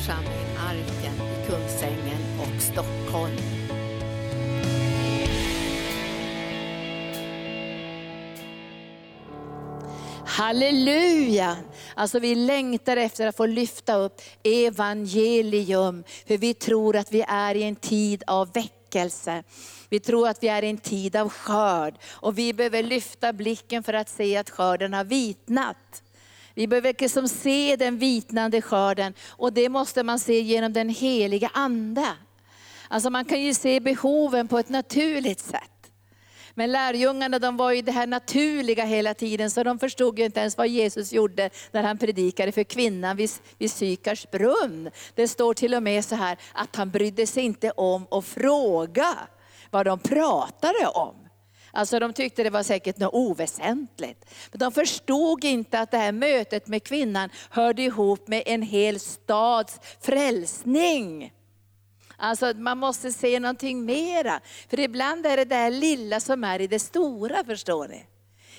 församling Arken i Kungsängen och Stockholm. Halleluja! Alltså vi längtar efter att få lyfta upp evangelium, för vi tror att vi är i en tid av väckelse. Vi tror att vi är i en tid av skörd och vi behöver lyfta blicken för att se att skörden har vitnat. Vi behöver liksom se den vitnande skörden och det måste man se genom den heliga Ande. Alltså man kan ju se behoven på ett naturligt sätt. Men lärjungarna de var ju det här naturliga hela tiden, så de förstod ju inte ens vad Jesus gjorde när han predikade för kvinnan vid, vid Sykars brunn. Det står till och med så här att han brydde sig inte om att fråga vad de pratade om. Alltså de tyckte det var säkert något oväsentligt. Men de förstod inte att det här mötet med kvinnan hörde ihop med en hel stads frälsning. Alltså man måste se någonting mera. För ibland är det det här lilla som är i det stora, förstår ni.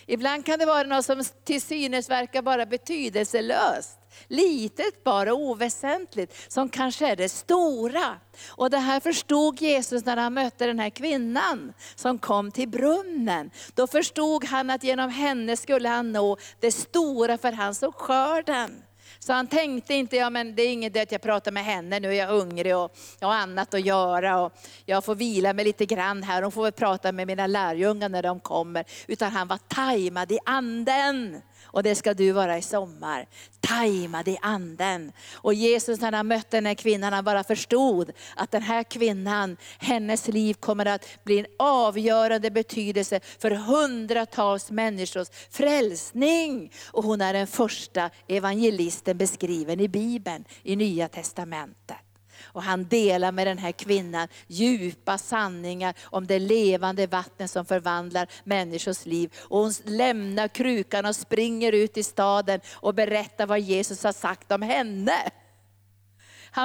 Ibland kan det vara något som till synes verkar bara betydelselöst. Litet bara, oväsentligt, som kanske är det stora. Och det här förstod Jesus när han mötte den här kvinnan som kom till brunnen. Då förstod han att genom henne skulle han nå det stora, för han såg skörden. Så han tänkte inte, ja men det är inget att jag pratar med henne, nu är jag hungrig och jag har annat att göra och jag får vila mig lite grann här, hon får väl prata med mina lärjungar när de kommer. Utan han var tajmad i anden. Och det ska du vara i sommar. Tajmad i anden. Och Jesus när han mötte den här kvinnan, han bara förstod att den här kvinnan, hennes liv kommer att bli en avgörande betydelse för hundratals människors frälsning. Och hon är den första evangelisten beskriven i Bibeln, i Nya Testamentet. Och han delar med den här kvinnan djupa sanningar om det levande vatten som förvandlar människors liv. Och hon lämnar krukan och springer ut i staden och berättar vad Jesus har sagt om henne.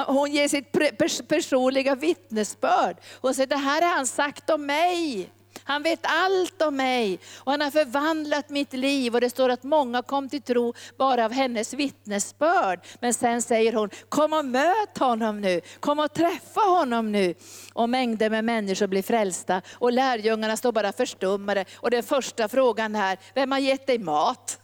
Hon ger sitt personliga vittnesbörd. Hon säger, det här har han sagt om mig. Han vet allt om mig och han har förvandlat mitt liv. Och det står att många kom till tro bara av hennes vittnesbörd. Men sen säger hon, kom och möt honom nu, kom och träffa honom nu. Och mängder med människor blir frälsta och lärjungarna står bara förstummade. Och den första frågan är, vem har gett dig mat?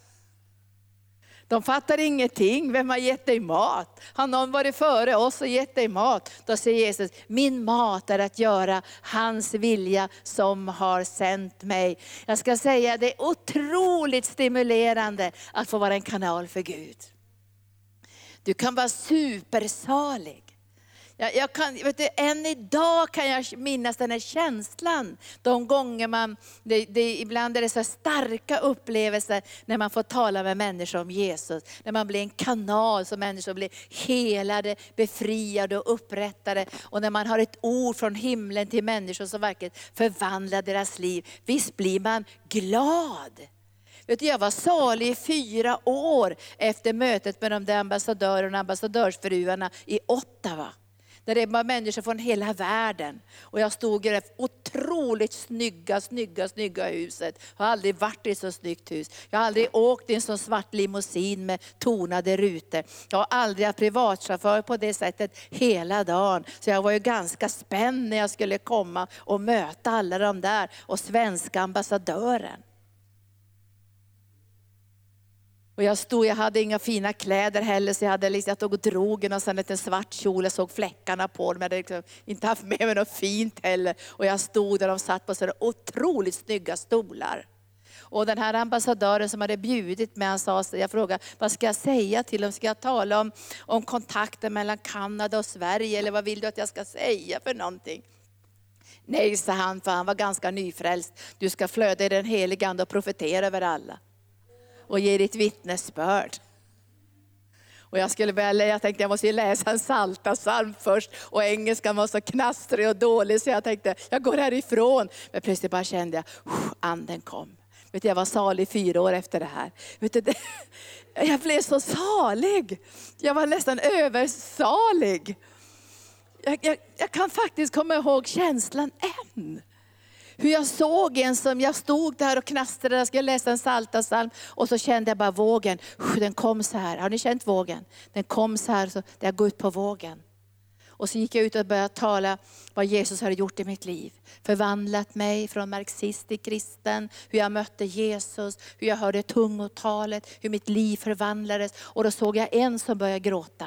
De fattar ingenting. Vem har gett dig mat? Har någon varit före oss och gett dig mat? Då säger Jesus, min mat är att göra hans vilja som har sänt mig. Jag ska säga, det är otroligt stimulerande att få vara en kanal för Gud. Du kan vara supersalig. Jag, jag kan, vet du, än idag kan jag minnas den här känslan. De gånger man, det, det, ibland är det så starka upplevelser när man får tala med människor om Jesus. När man blir en kanal så människor blir helade, befriade och upprättade. Och när man har ett ord från himlen till människor som verkligen förvandlar deras liv. Visst blir man glad. Vet du, jag var salig i fyra år efter mötet med de där ambassadörerna och ambassadörsfruarna i Ottawa. Där det var människor från hela världen. Och jag stod i det otroligt snygga, snygga, snygga huset. Jag har aldrig varit i ett så snyggt hus. Jag har aldrig åkt i en sån svart limousin med tonade rutor. Jag har aldrig haft privatchaufför på det sättet hela dagen. Så jag var ju ganska spänd när jag skulle komma och möta alla de där och svenska ambassadören. Och jag stod, jag hade inga fina kläder heller, så jag, hade liksom, jag tog och drog en, och sen en svart kjol, jag såg fläckarna på dem. Jag hade liksom inte haft med mig något fint heller. Och jag stod där, de satt på sådana otroligt snygga stolar. Och den här ambassadören som hade bjudit mig, han sa, jag frågade, vad ska jag säga till dem? Ska jag tala om, om kontakten mellan Kanada och Sverige, eller vad vill du att jag ska säga för någonting? Nej, sa han, för han var ganska nyfrälst. Du ska flöda i den helige Ande och profetera över alla och ge ditt vittnesbörd. Och jag skulle börja, jag tänkte jag måste läsa en psaltarpsalm först och engelskan var så knastrig och dålig så jag tänkte jag går härifrån. Men plötsligt bara kände jag, anden kom. Vet du, jag var salig fyra år efter det här. Vet du, det, jag blev så salig. Jag var nästan översalig. Jag, jag, jag kan faktiskt komma ihåg känslan än. Hur jag såg en som, jag stod där och knastrade, jag skulle läsa en saltasalm och så kände jag bara vågen, den kom så här. Har ni känt vågen? Den kom så här, så jag går ut på vågen. Och så gick jag ut och började tala vad Jesus hade gjort i mitt liv. Förvandlat mig från marxist till kristen, hur jag mötte Jesus, hur jag hörde tungotalet, hur mitt liv förvandlades. Och då såg jag en som började gråta.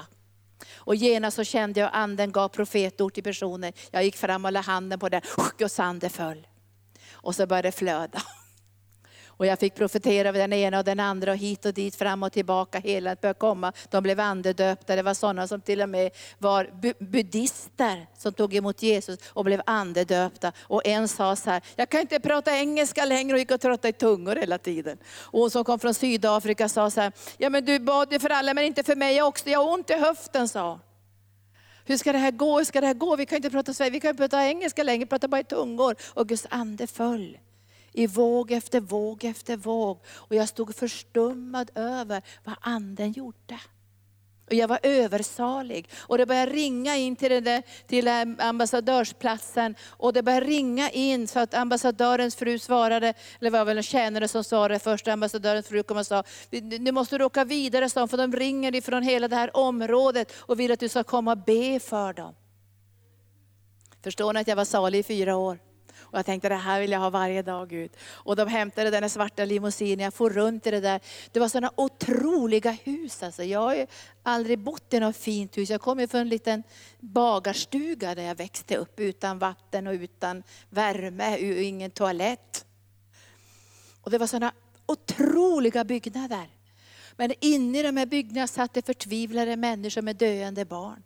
Och genast så kände jag anden gav profetord till personen. Jag gick fram och la handen på den, och sanden föll. Och så började det flöda. Och jag fick profetera över den ena och den andra och hit och dit, fram och tillbaka. Hela började komma. De blev andedöpta. Det var sådana som till och med var buddister som tog emot Jesus och blev andedöpta. Och en sa så här, jag kan inte prata engelska längre och gick och tröttade i tungor hela tiden. Och hon som kom från Sydafrika sa så här, ja men du bad ju för alla men inte för mig också. Jag har ont i höften sa hur ska det här gå? Hur ska det här gå? Vi kan inte prata svenska, vi kan inte prata engelska längre, prata bara i tungor. Och Guds ande föll i våg efter våg efter våg. Och jag stod förstummad över vad anden gjorde. Och jag var översalig. Och det började ringa in till, där, till ambassadörsplatsen. Och det började ringa in så att ambassadörens fru svarade, eller det var väl en tjänare som svarade först, ambassadörens fru kom och sa, nu måste du åka vidare, för de ringer ifrån hela det här området och vill att du ska komma och be för dem. Förstår ni att jag var salig i fyra år? Och jag tänkte det här vill jag ha varje dag ut. Och de hämtade den svarta limousinen, jag får runt i det där. Det var sådana otroliga hus. Alltså. Jag har aldrig bott i något fint hus. Jag kommer från en liten bagarstuga där jag växte upp utan vatten och utan värme och ingen toalett. Och det var sådana otroliga byggnader. Men inne i de här byggnaderna satt det förtvivlade människor med döende barn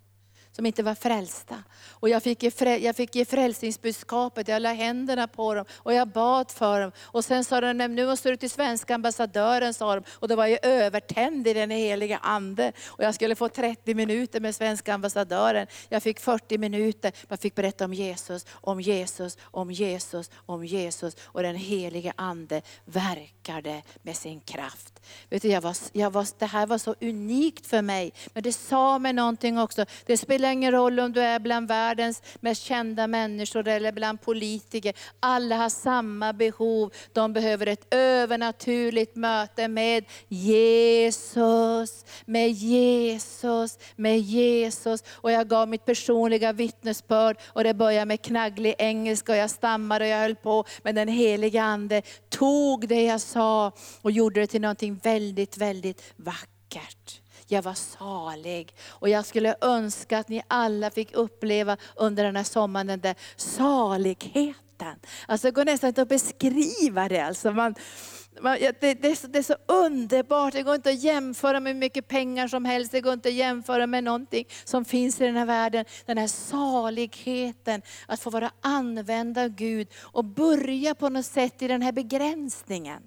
som inte var frälsta. Och jag fick, ge, jag fick ge frälsningsbudskapet, jag la händerna på dem och jag bad för dem. Och sen sa de, nu måste du till svenska ambassadören, sa de. Och då var jag övertänd i den heliga Ande. Och jag skulle få 30 minuter med svenska ambassadören. Jag fick 40 minuter, jag fick berätta om Jesus, om Jesus, om Jesus, om Jesus. Och den heliga Ande verkade med sin kraft. Vet du, jag var, jag var, det här var så unikt för mig, men det sa mig någonting också. Det spelar ingen roll om du är bland världens mest kända människor eller bland politiker. Alla har samma behov. De behöver ett övernaturligt möte med Jesus, med Jesus, med Jesus. Och jag gav mitt personliga vittnesbörd och det började med knagglig engelska och jag stammade och jag höll på. Men den heliga Ande tog det jag sa och gjorde det till någonting väldigt, väldigt vackert. Jag var salig. Och jag skulle önska att ni alla fick uppleva under den här sommaren den där saligheten. Alltså det går nästan inte att beskriva det. Alltså man, man, det, det, är så, det, är så, underbart, det går inte att jämföra med hur mycket pengar som helst, det går inte att jämföra med någonting som finns i den här världen. Den här saligheten, att få vara använd av Gud och börja på något sätt i den här begränsningen.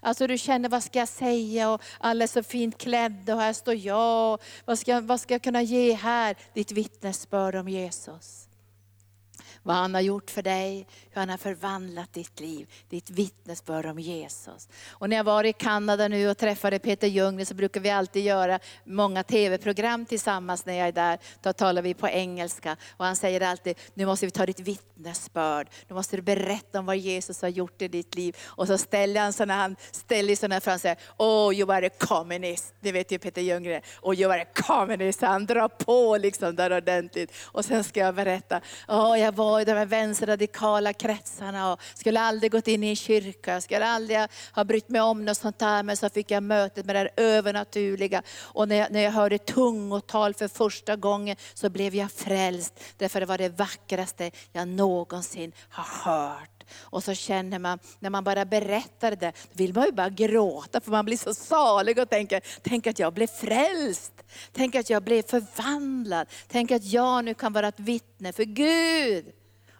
Alltså du känner, vad ska jag säga? Och alla är så fint klädda och här står jag. Vad ska, vad ska jag kunna ge här? Ditt vittnesbörd om Jesus vad han har gjort för dig, hur han har förvandlat ditt liv, ditt vittnesbörd om Jesus. Och när jag var i Kanada nu och träffade Peter Ljunggren så brukar vi alltid göra många tv-program tillsammans när jag är där. Då talar vi på engelska och han säger alltid, nu måste vi ta ditt vittnesbörd, nu måste du berätta om vad Jesus har gjort i ditt liv. Och så ställer han sådana, han ställer sådana fram och säger, oh you are a communist. Det vet ju Peter Ljunggren. Oh you are a communist. Han drar på liksom där ordentligt. Och sen ska jag berätta, oh, jag var i de här vänsterradikala kretsarna och skulle aldrig gått in i en kyrka, jag skulle aldrig ha brytt mig om något sånt där. Men så fick jag mötet med det här övernaturliga. Och när jag, när jag hörde tungotal för första gången så blev jag frälst. Därför det var det vackraste jag någonsin har hört. Och så känner man, när man bara berättar det, då vill man ju bara gråta för man blir så salig och tänker, tänk att jag blev frälst. Tänk att jag blev förvandlad. Tänk att jag nu kan vara ett vittne för Gud.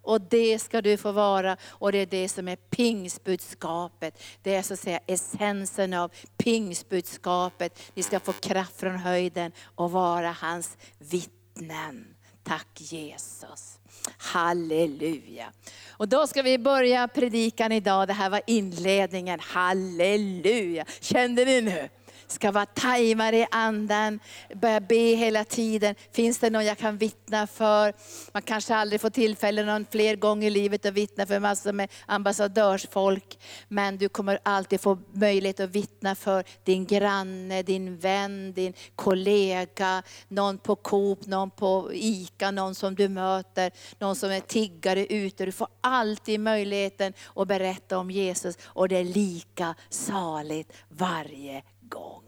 Och det ska du få vara. Och det är det som är pingsbudskapet. Det är så att säga essensen av pingsbudskapet. Ni ska få kraft från höjden och vara hans vittnen. Tack Jesus. Halleluja. Och då ska vi börja predikan idag. Det här var inledningen. Halleluja. Kände ni nu? Ska vara tajmare i anden, börja be hela tiden. Finns det någon jag kan vittna för? Man kanske aldrig får tillfälle någon fler gång i livet att vittna för massor med ambassadörsfolk. Men du kommer alltid få möjlighet att vittna för din granne, din vän, din kollega, någon på Coop, någon på ICA, någon som du möter, någon som är tiggare ute. Du får alltid möjligheten att berätta om Jesus och det är lika saligt varje gång.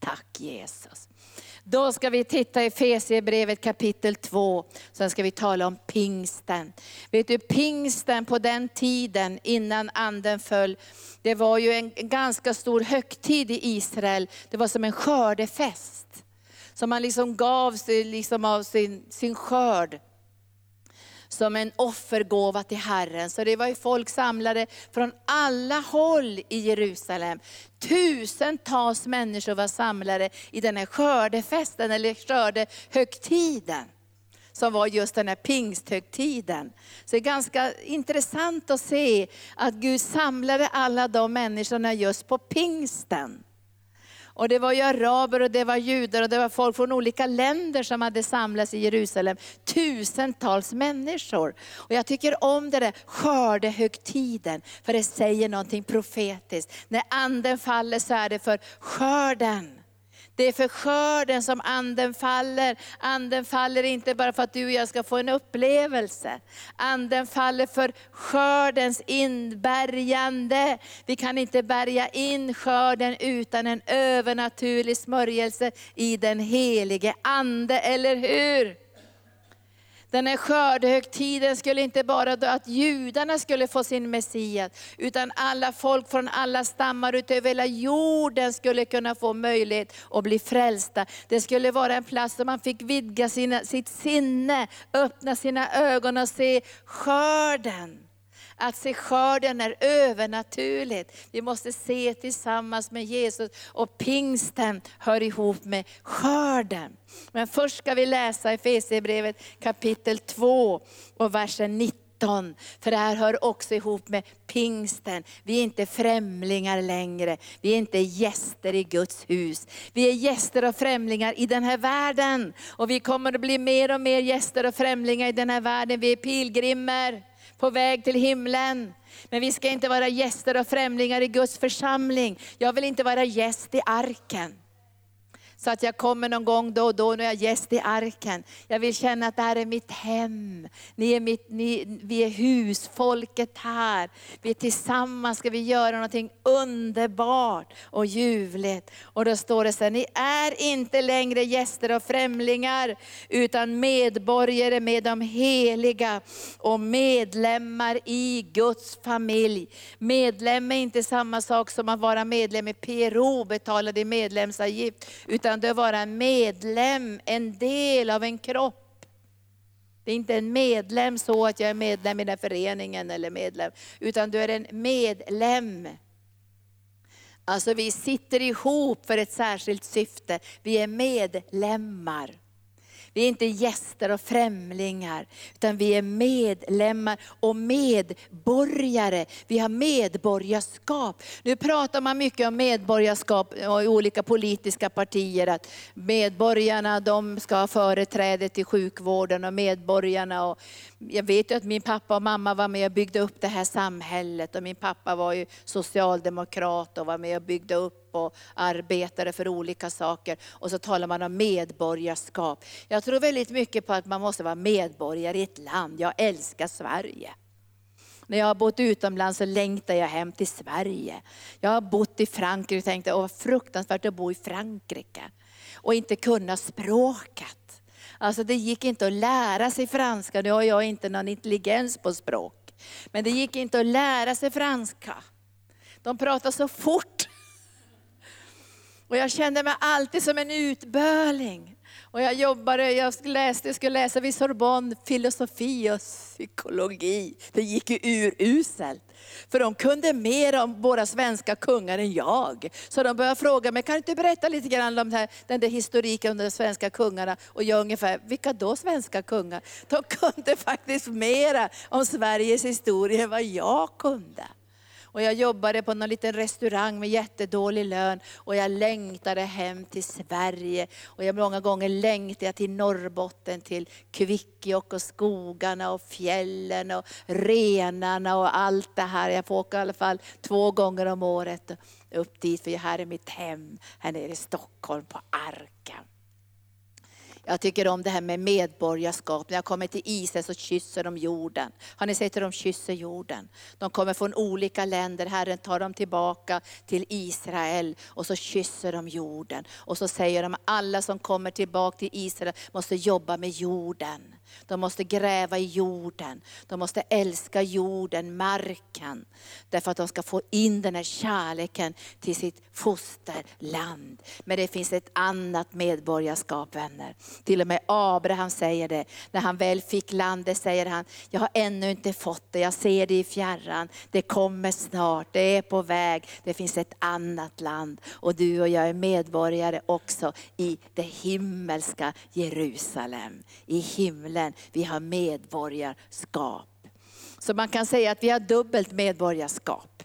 Tack Jesus. Då ska vi titta i Efesierbrevet kapitel 2, sen ska vi tala om pingsten. Vet du, pingsten på den tiden innan anden föll, det var ju en ganska stor högtid i Israel. Det var som en skördefest. Som man liksom gav sig liksom av sin, sin skörd som en offergåva till Herren. Så det var ju folk samlade från alla håll i Jerusalem. Tusentals människor var samlade i den här skördefesten, eller skördehögtiden som var just den här pingsthögtiden. Så det är ganska intressant att se att Gud samlade alla de människorna just på pingsten. Och det var ju araber och det var judar och det var folk från olika länder som hade samlats i Jerusalem. Tusentals människor. Och jag tycker om det där skördehögtiden, för det säger någonting profetiskt. När anden faller så är det för skörden. Det är för skörden som anden faller. Anden faller inte bara för att du och jag ska få en upplevelse. Anden faller för skördens inbärgande. Vi kan inte bärga in skörden utan en övernaturlig smörjelse i den helige Ande, eller hur? Den här skördehögtiden skulle inte bara då att judarna skulle få sin Messias, utan alla folk från alla stammar utöver hela jorden skulle kunna få möjlighet att bli frälsta. Det skulle vara en plats där man fick vidga sina, sitt sinne, öppna sina ögon och se skörden. Att se skörden är övernaturligt. Vi måste se tillsammans med Jesus och pingsten hör ihop med skörden. Men först ska vi läsa Efesierbrevet kapitel 2 och versen 19. För det här hör också ihop med pingsten. Vi är inte främlingar längre. Vi är inte gäster i Guds hus. Vi är gäster och främlingar i den här världen. Och vi kommer att bli mer och mer gäster och främlingar i den här världen. Vi är pilgrimer på väg till himlen. Men vi ska inte vara gäster och främlingar i Guds församling. Jag vill inte vara gäst i arken. Så att jag kommer någon gång då och då när jag är gäst i arken. Jag vill känna att det här är mitt hem. Ni är mitt, ni, vi är husfolket här. Vi är tillsammans ska vi göra någonting underbart och ljuvligt. Och då står det så här, ni är inte längre gäster och främlingar, utan medborgare med de heliga och medlemmar i Guds familj. Medlem är inte samma sak som att vara medlem i PRO, betala din medlemsavgift. Utan utan det är att vara en medlem, en del av en kropp. Det är inte en medlem så att jag är medlem i den föreningen eller medlem, utan du är en medlem. Alltså vi sitter ihop för ett särskilt syfte, vi är medlemmar. Vi är inte gäster och främlingar, utan vi är medlemmar och medborgare. Vi har medborgarskap. Nu pratar man mycket om medborgarskap i olika politiska partier, att medborgarna de ska ha företräde till sjukvården och medborgarna. Och jag vet ju att min pappa och mamma var med och byggde upp det här samhället och min pappa var ju socialdemokrat och var med och byggde upp och arbetade för olika saker. Och så talar man om medborgarskap. Jag tror väldigt mycket på att man måste vara medborgare i ett land. Jag älskar Sverige. När jag har bott utomlands så längtar jag hem till Sverige. Jag har bott i Frankrike och tänkte, åh vad fruktansvärt att bo i Frankrike. Och inte kunna språket. Alltså det gick inte att lära sig franska, nu har jag inte någon intelligens på språk. Men det gick inte att lära sig franska. De pratar så fort. Och jag kände mig alltid som en utböling. Och jag jobbade, jag läste, jag skulle läsa vid Sorbonne, filosofi och psykologi. Det gick ju uruselt. För de kunde mer om våra svenska kungar än jag. Så de började fråga mig, kan du inte berätta lite grann om här, den där historiken om de svenska kungarna? Och jag ungefär, vilka då svenska kungar? De kunde faktiskt mera om Sveriges historia än vad jag kunde. Och jag jobbade på någon liten restaurang med jättedålig lön. Och jag längtade hem till Sverige. Och jag många gånger längtade jag till Norrbotten, till Kvikkjokk och skogarna och fjällen och renarna och allt det här. Jag får åka i alla fall två gånger om året upp dit, för här är mitt hem, här nere i Stockholm på Arken. Jag tycker om det här med medborgarskap. När jag kommer till Israel så kysser de jorden. Har ni sett hur de kysser jorden? De kommer från olika länder, Herren tar dem tillbaka till Israel och så kysser de jorden. Och så säger de alla som kommer tillbaka till Israel måste jobba med jorden. De måste gräva i jorden. De måste älska jorden, marken. Därför att de ska få in den här kärleken till sitt fosterland. Men det finns ett annat medborgarskap vänner. Till och med Abraham säger det. När han väl fick landet säger han, jag har ännu inte fått det, jag ser det i fjärran. Det kommer snart, det är på väg. Det finns ett annat land. Och du och jag är medborgare också i det himmelska Jerusalem. I himlen himlen, vi har medborgarskap. Så man kan säga att vi har dubbelt medborgarskap.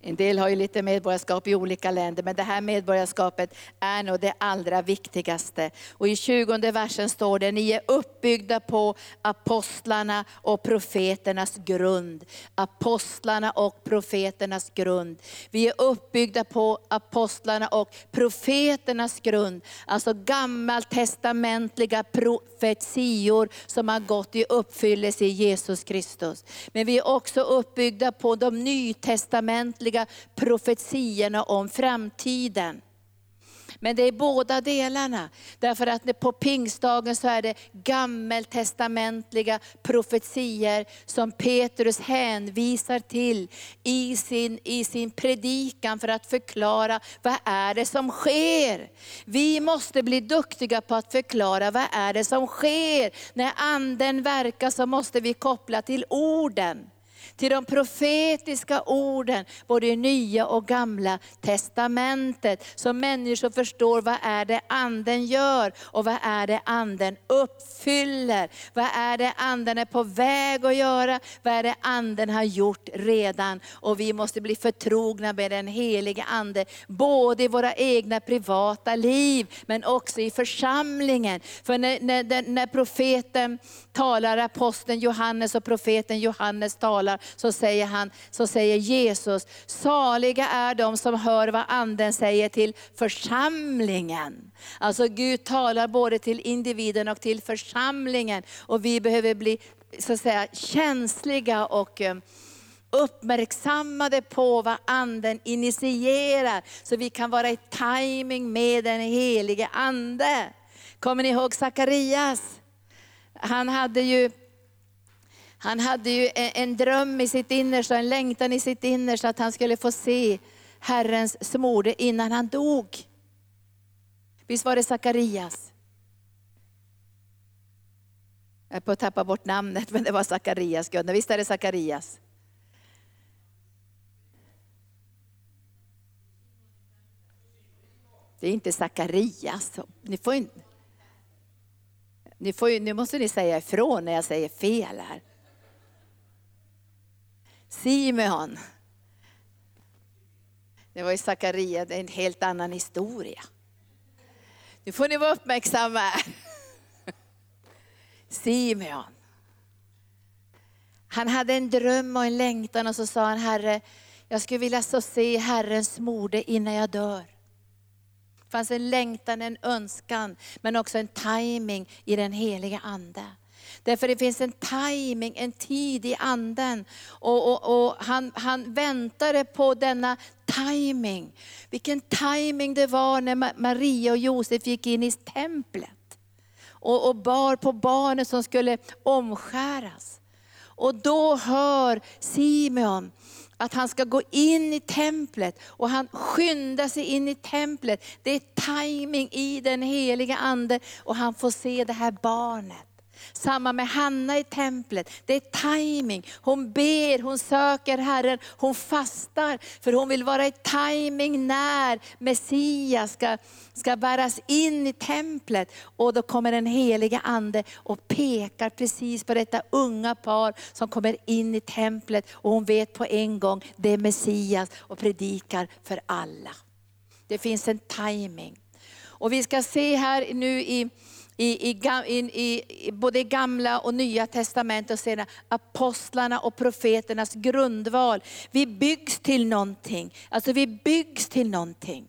En del har ju lite medborgarskap i olika länder, men det här medborgarskapet är nog det allra viktigaste. Och i 20 versen står det, ni är uppbyggda på apostlarna och profeternas grund. Apostlarna och profeternas grund. Vi är uppbyggda på apostlarna och profeternas grund. Alltså gammaltestamentliga profetior som har gått i uppfyllelse i Jesus Kristus. Men vi är också uppbyggda på de nytestamentliga gudomliga profetierna om framtiden. Men det är båda delarna. Därför att på pingstdagen så är det gammeltestamentliga profetier som Petrus hänvisar till i sin, i sin predikan för att förklara vad är det som sker. Vi måste bli duktiga på att förklara vad är det som sker. När anden verkar så måste vi koppla till orden till de profetiska orden, både i nya och gamla testamentet. Så människor förstår vad är det anden gör och vad är det anden uppfyller. Vad är det anden är på väg att göra, vad är det anden har gjort redan. Och vi måste bli förtrogna med den helige ande, både i våra egna privata liv, men också i församlingen. För när, när, när profeten talar, aposteln Johannes och profeten Johannes talar, så säger, han, så säger Jesus, saliga är de som hör vad anden säger till församlingen. Alltså Gud talar både till individen och till församlingen. Och vi behöver bli så att säga, känsliga och eh, uppmärksammade på vad anden initierar, så vi kan vara i timing med den helige ande. Kommer ni ihåg Sakarias? Han hade ju han hade ju en dröm i sitt innersta, en längtan i sitt innersta att han skulle få se Herrens smorde innan han dog. Visst var det Sakarias? Jag är på att tappa bort namnet, men det var Sakarias. Visst är det Sakarias? Det är inte Sakarias. Ni får inte, ni får, nu måste ni säga ifrån när jag säger fel här. Simeon. Det var i Sakaria, det är en helt annan historia. Nu får ni vara uppmärksamma. Simeon. Han hade en dröm och en längtan och så sa han, Herre, jag skulle vilja så se Herrens mode innan jag dör. Det fanns en längtan, en önskan, men också en timing i den heliga Ande. Därför det finns en timing, en tid i anden. Och, och, och han, han väntade på denna timing. Vilken timing det var när Maria och Josef gick in i templet. Och, och bar på barnet som skulle omskäras. Och då hör Simeon att han ska gå in i templet och han skyndar sig in i templet. Det är timing i den heliga ande och han får se det här barnet. Samma med Hanna i templet. Det är timing. Hon ber, hon söker Herren, hon fastar. För hon vill vara i timing när Messias ska, ska bäras in i templet. Och då kommer den heliga Ande och pekar precis på detta unga par som kommer in i templet. Och hon vet på en gång, det är Messias och predikar för alla. Det finns en timing. Och vi ska se här nu i i, i, i, i, både gamla och nya testamentet och sedan apostlarna och profeternas grundval. Vi byggs till någonting. Alltså vi byggs till någonting.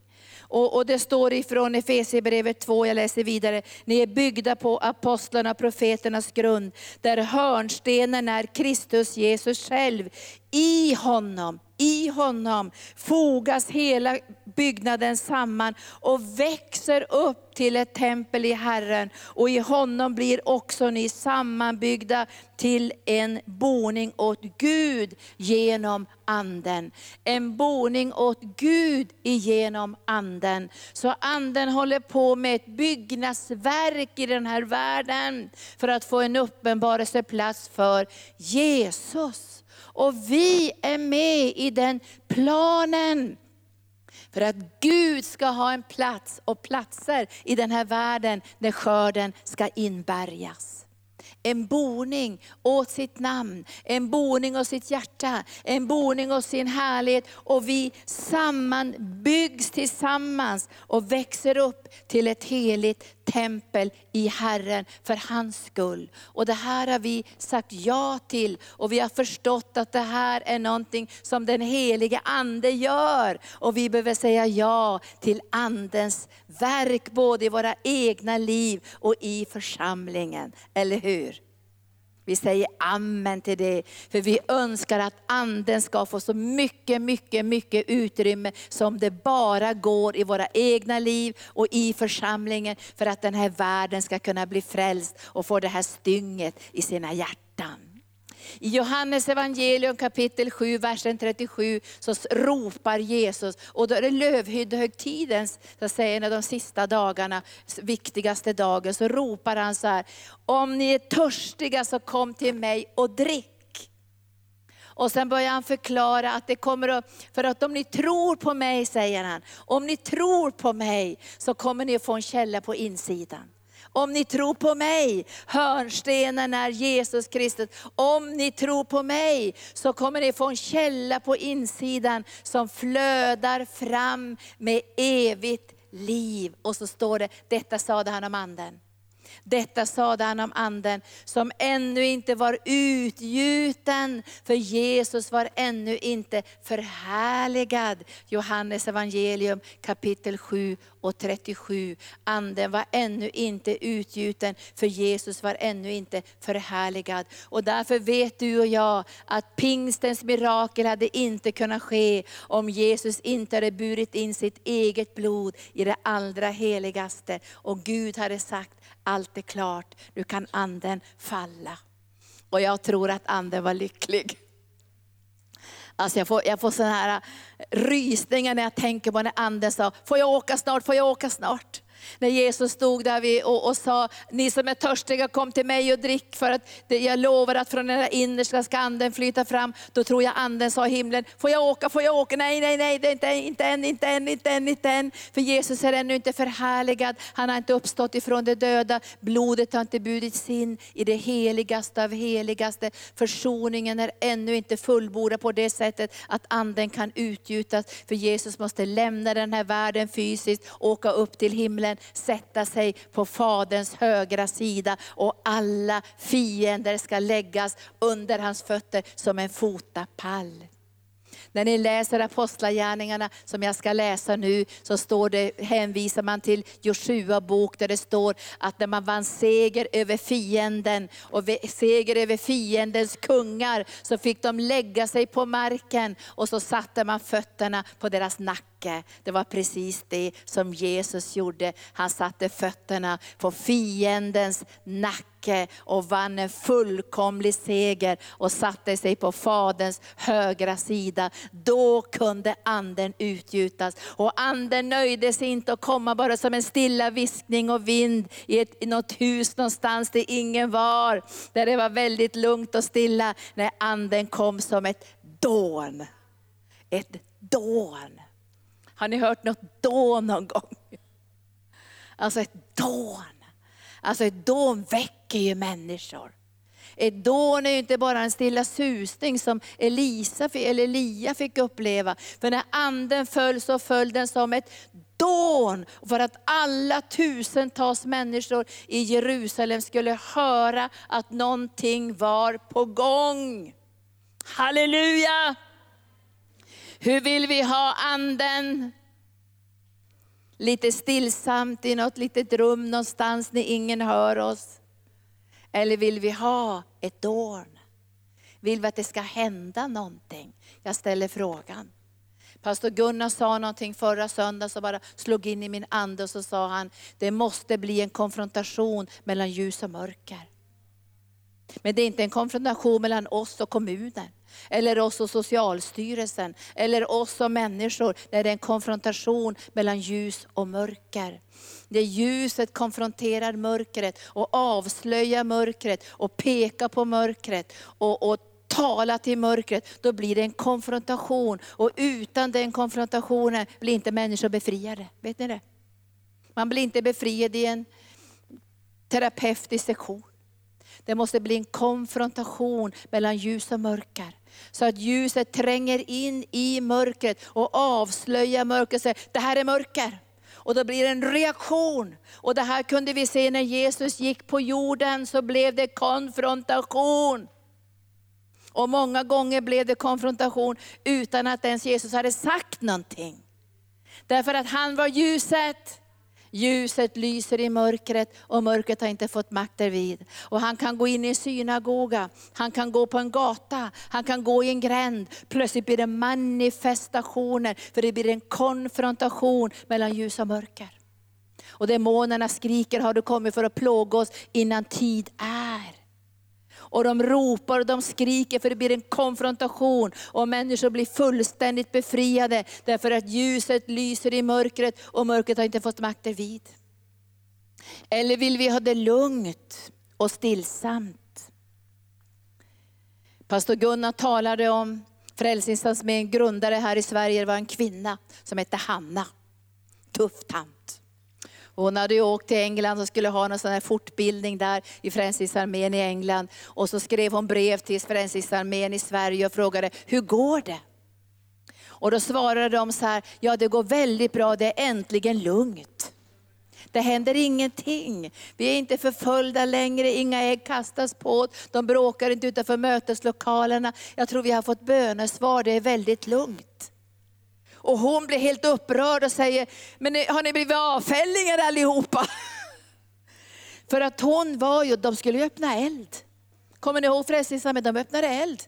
Och, och det står ifrån Efesierbrevet 2, jag läser vidare. Ni är byggda på apostlarna och profeternas grund, där hörnstenen är Kristus Jesus själv. I honom i honom fogas hela byggnaden samman och växer upp till ett tempel i Herren. Och i honom blir också ni sammanbyggda till en boning åt Gud genom anden. En boning åt Gud genom anden. Så anden håller på med ett byggnadsverk i den här världen för att få en uppenbarelseplats för Jesus. Och vi är med i den planen. För att Gud ska ha en plats och platser i den här världen där skörden ska inbärgas en boning åt sitt namn, en boning åt sitt hjärta, en boning åt sin härlighet. Och vi sammanbyggs tillsammans och växer upp till ett heligt tempel i Herren för hans skull. Och det här har vi sagt ja till och vi har förstått att det här är någonting som den helige Ande gör. Och vi behöver säga ja till Andens verk både i våra egna liv och i församlingen. Eller hur? Vi säger amen till det, för vi önskar att anden ska få så mycket, mycket, mycket utrymme som det bara går i våra egna liv och i församlingen, för att den här världen ska kunna bli frälst och få det här stynget i sina hjärtan. I Johannes evangelium kapitel 7, versen 37, så ropar Jesus, och då är det lövhyddehögtidens, så säger en av de sista dagarna, viktigaste dagen, så ropar han så här, om ni är törstiga så kom till mig och drick. Och sen börjar han förklara att det kommer att, för att om ni tror på mig, säger han, om ni tror på mig så kommer ni att få en källa på insidan. Om ni tror på mig, hörnstenen är Jesus Kristus. Om ni tror på mig så kommer ni få en källa på insidan som flödar fram med evigt liv. Och så står det, detta sade han om anden. Detta sade han om anden som ännu inte var utgjuten, för Jesus var ännu inte förhärligad. Johannes evangelium kapitel 7 och 37. Anden var ännu inte utgjuten, för Jesus var ännu inte förhärligad. Och därför vet du och jag att pingstens mirakel hade inte kunnat ske om Jesus inte hade burit in sitt eget blod i det allra heligaste. Och Gud hade sagt, allt är klart, nu kan anden falla. Och jag tror att anden var lycklig. Alltså jag får, jag får sådana här rysningar när jag tänker på när anden sa, får jag åka snart, får jag åka snart? När Jesus stod där och, och sa, ni som är törstiga kom till mig och drick för att jag lovar att från era innersta ska anden flyta fram. Då tror jag anden sa i himlen, får jag åka, får jag åka? Nej, nej, nej, det är inte, inte än, inte än, inte än, inte än. För Jesus är ännu inte förhärligad, han har inte uppstått ifrån de döda. Blodet har inte budits in i det heligaste av heligaste. Försoningen är ännu inte fullbordad på det sättet att anden kan utgjutas. För Jesus måste lämna den här världen fysiskt, åka upp till himlen sätta sig på Faderns högra sida och alla fiender ska läggas under hans fötter som en fotapall. När ni läser Apostlagärningarna som jag ska läsa nu, så står det, hänvisar man till Joshua bok där det står att när man vann seger över fienden och seger över fiendens kungar, så fick de lägga sig på marken och så satte man fötterna på deras nacke nacke. Det var precis det som Jesus gjorde. Han satte fötterna på fiendens nacke och vann en fullkomlig seger och satte sig på Faderns högra sida. Då kunde anden utgjutas. Och anden nöjde sig inte att komma bara som en stilla viskning och vind i, ett, i något hus någonstans där ingen var. Där det var väldigt lugnt och stilla. När anden kom som ett dån. Ett dån. Har ni hört något dån någon gång? Alltså ett dån. Alltså ett dån väcker ju människor. Ett dån är ju inte bara en stilla susning som Elisa, eller Elia fick uppleva. För när anden föll så föll den som ett dån. För att alla tusentals människor i Jerusalem skulle höra att någonting var på gång. Halleluja! Hur vill vi ha anden? Lite stillsamt i något litet rum någonstans när ingen hör oss. Eller vill vi ha ett dån? Vill vi att det ska hända någonting? Jag ställer frågan. Pastor Gunnar sa någonting förra söndagen som bara slog in i min ande och så sa han, det måste bli en konfrontation mellan ljus och mörker. Men det är inte en konfrontation mellan oss och kommunen, eller oss och Socialstyrelsen, eller oss och människor. Det är en konfrontation mellan ljus och mörker. Det ljuset konfronterar mörkret och avslöjar mörkret och pekar på mörkret och, och tala till mörkret, då blir det en konfrontation. Och utan den konfrontationen blir inte människor befriade. Vet ni det? Man blir inte befriad i en terapeutisk sektion. Det måste bli en konfrontation mellan ljus och mörker. Så att ljuset tränger in i mörkret och avslöjar mörkret och säger, det här är mörker. Och då blir det en reaktion. Och det här kunde vi se när Jesus gick på jorden, så blev det konfrontation. Och många gånger blev det konfrontation utan att ens Jesus hade sagt någonting. Därför att han var ljuset. Ljuset lyser i mörkret och mörkret har inte fått makt därvid. Och han kan gå in i en synagoga, han kan gå på en gata, han kan gå i en gränd. Plötsligt blir det manifestationer, för det blir en konfrontation mellan ljus och mörker. Och demonerna skriker, har du kommit för att plåga oss innan tid är? Och de ropar och de skriker för det blir en konfrontation och människor blir fullständigt befriade därför att ljuset lyser i mörkret och mörkret har inte fått makt vid. Eller vill vi ha det lugnt och stillsamt? Pastor Gunnar talade om Frälsningsarmén grundare här i Sverige, det var en kvinna som hette Hanna. Tuff tant. Hon hade du åkt till England och skulle ha någon sån här fortbildning där i Frälsningsarmén i England. Och så skrev hon brev till Frälsningsarmén i Sverige och frågade, hur går det? Och då svarade de så här, ja det går väldigt bra, det är äntligen lugnt. Det händer ingenting. Vi är inte förföljda längre, inga ägg kastas på oss, de bråkar inte utanför möteslokalerna. Jag tror vi har fått bönesvar, det är väldigt lugnt. Och hon blir helt upprörd och säger, men har ni blivit avfällingar allihopa? För att hon var ju, de skulle ju öppna eld. Kommer ni ihåg Frälsningsarmén? De öppnade eld.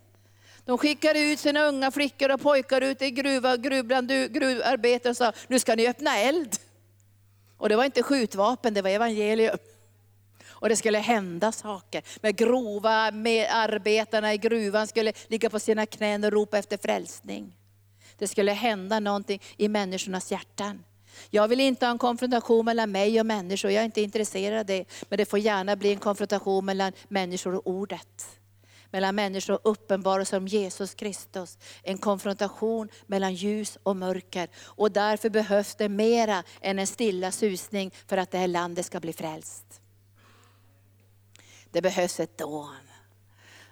De skickade ut sina unga flickor och pojkar ut i gruva, gruv, gruvarbetare och sa, nu ska ni öppna eld. Och det var inte skjutvapen, det var evangelium. Och det skulle hända saker. Med grova med arbetarna i gruvan skulle ligga på sina knän och ropa efter frälsning. Det skulle hända någonting i människornas hjärtan. Jag vill inte ha en konfrontation mellan mig och människor, jag är inte intresserad av det. Men det får gärna bli en konfrontation mellan människor och ordet. Mellan människor och uppenbarelse om Jesus Kristus. En konfrontation mellan ljus och mörker. Och därför behövs det mera än en stilla susning för att det här landet ska bli frälst. Det behövs ett dån.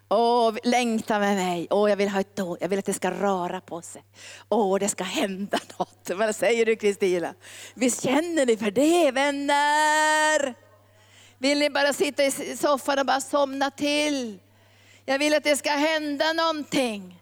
Åh, längta med mig. Åh, jag vill ha ett då. Jag vill att det ska röra på sig. Åh, det ska hända något. Vad säger du Kristina? Visst känner ni för det vänner? Vill ni bara sitta i soffan och bara somna till? Jag vill att det ska hända någonting.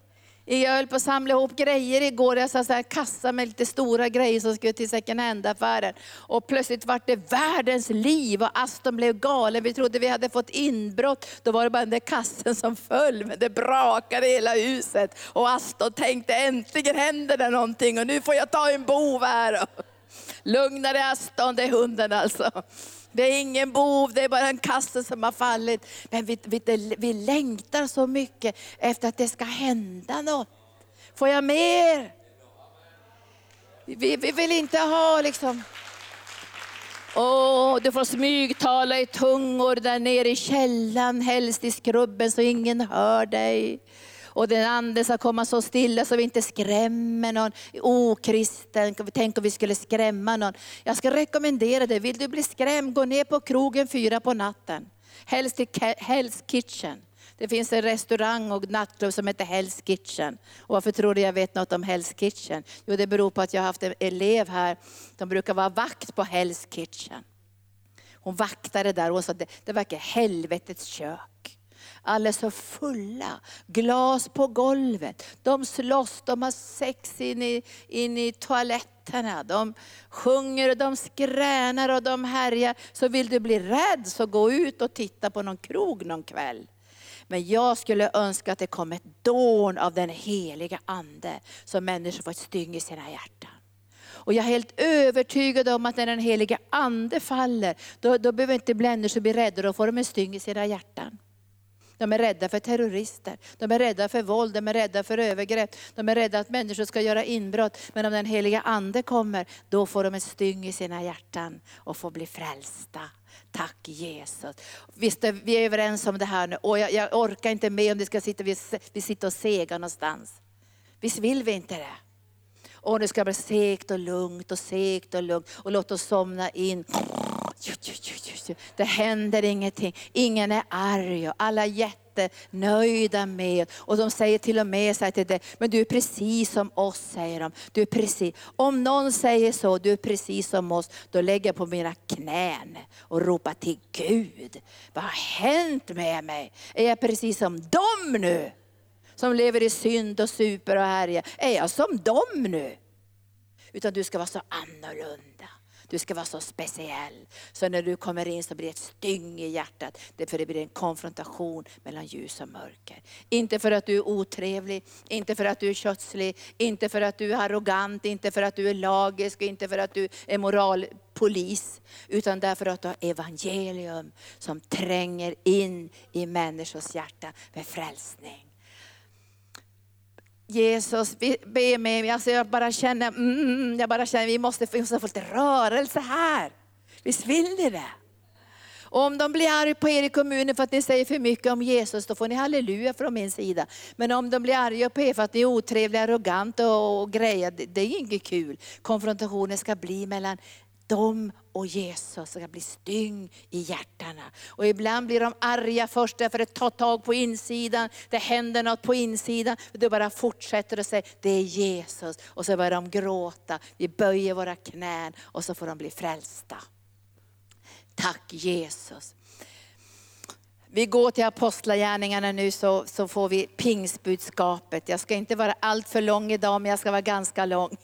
Jag höll på att samla ihop grejer igår. Jag sa så här, kassa med lite stora grejer som skulle till second hand-affären. Och plötsligt var det världens liv och Aston blev galen. Vi trodde vi hade fått inbrott. Då var det bara den där kassen som föll, men det brakade i hela huset. Och Aston tänkte äntligen händer det någonting och nu får jag ta en bov här. Lugna dig Aston, det är hunden alltså. Det är ingen bov, det är bara en kasse som har fallit. Men vi, vi, vi längtar så mycket efter att det ska hända något. Får jag mer? Vi, vi vill inte ha liksom... Åh, du får smygtala i tungor där nere i källan, helst i skrubben så ingen hör dig. Och den ande ska komma så stilla så vi inte skrämmer någon okristen. Tänk om vi skulle skrämma någon. Jag ska rekommendera dig, vill du bli skrämd, gå ner på krogen fyra på natten. Helst till Hell's Kitchen. Det finns en restaurang och nattklubb som heter Hell's Kitchen. Och varför tror du jag vet något om Hell's Kitchen? Jo, det beror på att jag har haft en elev här, som brukar vara vakt på Hell's Kitchen. Hon vaktade där och sa det, det verkar helvetets kök alla är så fulla. Glas på golvet. De slåss, de har sex in i, in i toaletterna. De sjunger och de skränar och de härjar. Så vill du bli rädd så gå ut och titta på någon krog någon kväll. Men jag skulle önska att det kom ett dån av den heliga Ande, så människor får ett styng i sina hjärtan. Och jag är helt övertygad om att när den heliga Ande faller, då, då behöver inte människor bli rädda, då får de en styng i sina hjärtan. De är rädda för terrorister, de är rädda för våld, de är rädda för övergrepp, de är rädda att människor ska göra inbrott. Men om den heliga Ande kommer, då får de ett styng i sina hjärtan och får bli frälsta. Tack Jesus. Visst vi är överens om det här nu och jag, jag orkar inte med om det ska sitta, vi, vi sitter och sega någonstans. Visst vill vi inte det? Och nu ska det bli segt och lugnt och segt och lugnt och låt oss somna in. Det händer ingenting, ingen är arg och alla är jättenöjda med. Och de säger till och med så till dig, men du är precis som oss, säger de. Du är precis. Om någon säger så, du är precis som oss, då lägger jag på mina knän och ropar till Gud. Vad har hänt med mig? Är jag precis som dem nu? Som lever i synd och super och härjar. Är jag som dem nu? Utan du ska vara så annorlunda. Du ska vara så speciell. Så när du kommer in så blir det ett styng i hjärtat. För det blir en konfrontation mellan ljus och mörker. Inte för att du är otrevlig, inte för att du är kötslig, inte för att du är arrogant, inte för att du är lagisk, inte för att du är moralpolis. Utan därför att du har evangelium som tränger in i människors hjärta med frälsning. Jesus, be mig. Alltså jag bara känner, mm, jag bara känner vi måste, vi måste få lite rörelse här. Visst vill ni det? Och om de blir arga på er i kommunen för att ni säger för mycket om Jesus, då får ni halleluja från min sida. Men om de blir arga på er för att ni är otrevliga, arroganta och, och grejer, det, det är inget kul. Konfrontationen ska bli mellan de och Jesus ska bli styng i hjärtana. Och ibland blir de arga först därför att det tar tag på insidan, det händer något på insidan. Det bara fortsätter och säger, det är Jesus. Och så börjar de gråta, vi böjer våra knän och så får de bli frälsta. Tack Jesus. Vi går till apostlagärningarna nu så, så får vi pingsbudskapet. Jag ska inte vara allt för lång idag men jag ska vara ganska lång.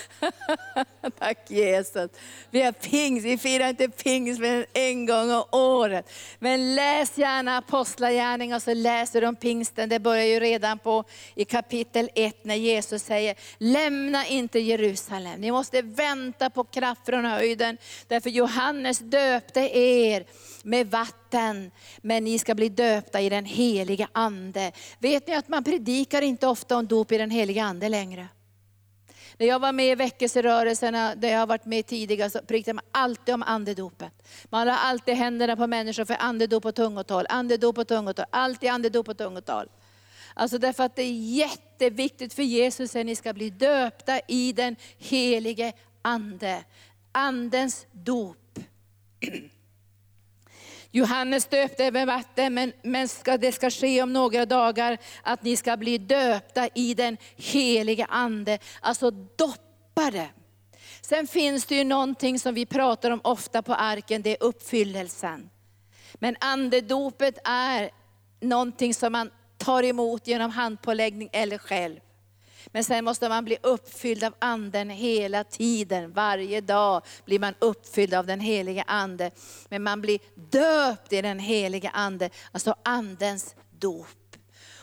Tack Jesus. Vi har pingst, vi firar inte pingst men en gång om året. Men läs gärna Apostlagärningarna och så läser du om pingsten. Det börjar ju redan på i kapitel 1 när Jesus säger, lämna inte Jerusalem. Ni måste vänta på kraft från höjden. Därför Johannes döpte er med vatten, men ni ska bli döpta i den heliga ande. Vet ni att man predikar inte ofta om dop i den heliga ande längre? När jag var med i väckelserörelserna, där jag har varit med tidigare, så pratade man alltid om andedopet. Man har alltid händerna på människor för andedop och tungotal, andedop och tungotal, alltid andedop och tungotal. Alltså därför att det är jätteviktigt för Jesus att ni ska bli döpta i den helige Ande. Andens dop. Johannes döpte med vatten, men, men ska, det ska ske om några dagar att ni ska bli döpta i den helige Ande, alltså doppade. Sen finns det ju någonting som vi pratar om ofta på arken, det är uppfyllelsen. Men andedopet är någonting som man tar emot genom handpåläggning eller själv. Men sen måste man bli uppfylld av anden hela tiden. Varje dag blir man uppfylld av den helige ande. Men man blir döpt i den helige ande, alltså andens dop.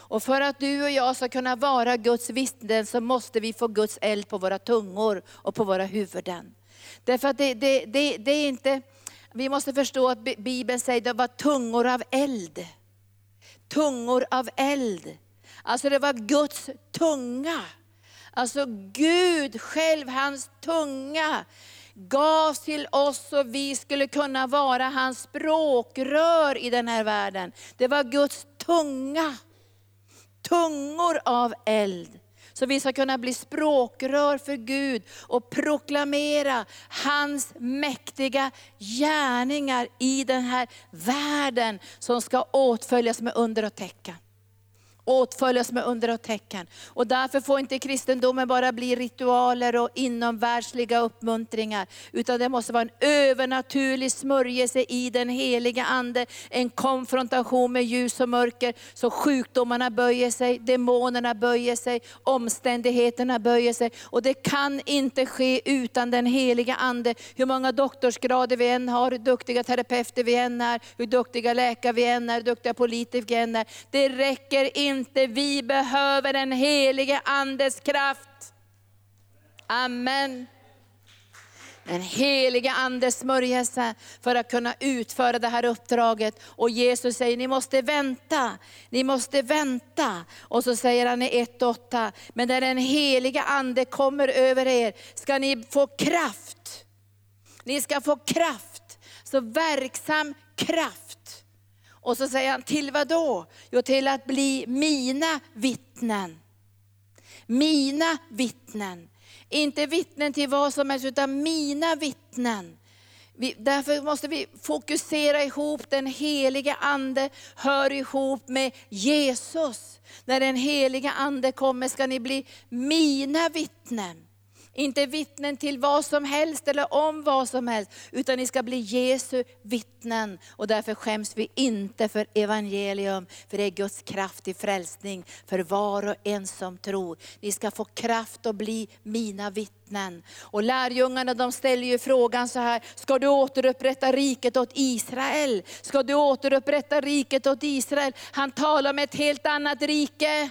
Och för att du och jag ska kunna vara Guds vittnen så måste vi få Guds eld på våra tungor och på våra huvuden. Därför att det, det, det, det är inte, vi måste förstå att Bibeln säger att det var tungor av eld. Tungor av eld. Alltså det var Guds tunga. Alltså Gud själv, hans tunga gavs till oss så vi skulle kunna vara hans språkrör i den här världen. Det var Guds tunga. Tungor av eld. Så vi ska kunna bli språkrör för Gud och proklamera hans mäktiga gärningar i den här världen som ska åtföljas med under och tecken åtföljas med under och tecken. Och därför får inte kristendomen bara bli ritualer och inomvärldsliga uppmuntringar, utan det måste vara en övernaturlig smörjelse i den heliga Ande, en konfrontation med ljus och mörker, så sjukdomarna böjer sig, demonerna böjer sig, omständigheterna böjer sig. Och det kan inte ske utan den heliga Ande. Hur många doktorsgrader vi än har, hur duktiga terapeuter vi än är, hur duktiga läkare vi än är, hur duktiga politiker vi än är. Det räcker inte inte. Vi behöver den helige Andes kraft. Amen. Den helige Andes smörjelse för att kunna utföra det här uppdraget. Och Jesus säger, ni måste vänta, ni måste vänta. Och så säger han i 1.8, men när den heliga Ande kommer över er ska ni få kraft. Ni ska få kraft, så verksam kraft. Och så säger han, till vad då? Jo, till att bli mina vittnen. Mina vittnen. Inte vittnen till vad som helst, utan mina vittnen. Vi, därför måste vi fokusera ihop, den heliga Ande hör ihop med Jesus. När den heliga Ande kommer ska ni bli mina vittnen. Inte vittnen till vad som helst eller om vad som helst, utan ni ska bli Jesu vittnen. Och därför skäms vi inte för evangelium, för det är Guds kraft i frälsning för var och en som tror. Ni ska få kraft att bli mina vittnen. Och lärjungarna de ställer ju frågan så här, ska du återupprätta riket åt Israel? Ska du återupprätta riket åt Israel? Han talar om ett helt annat rike.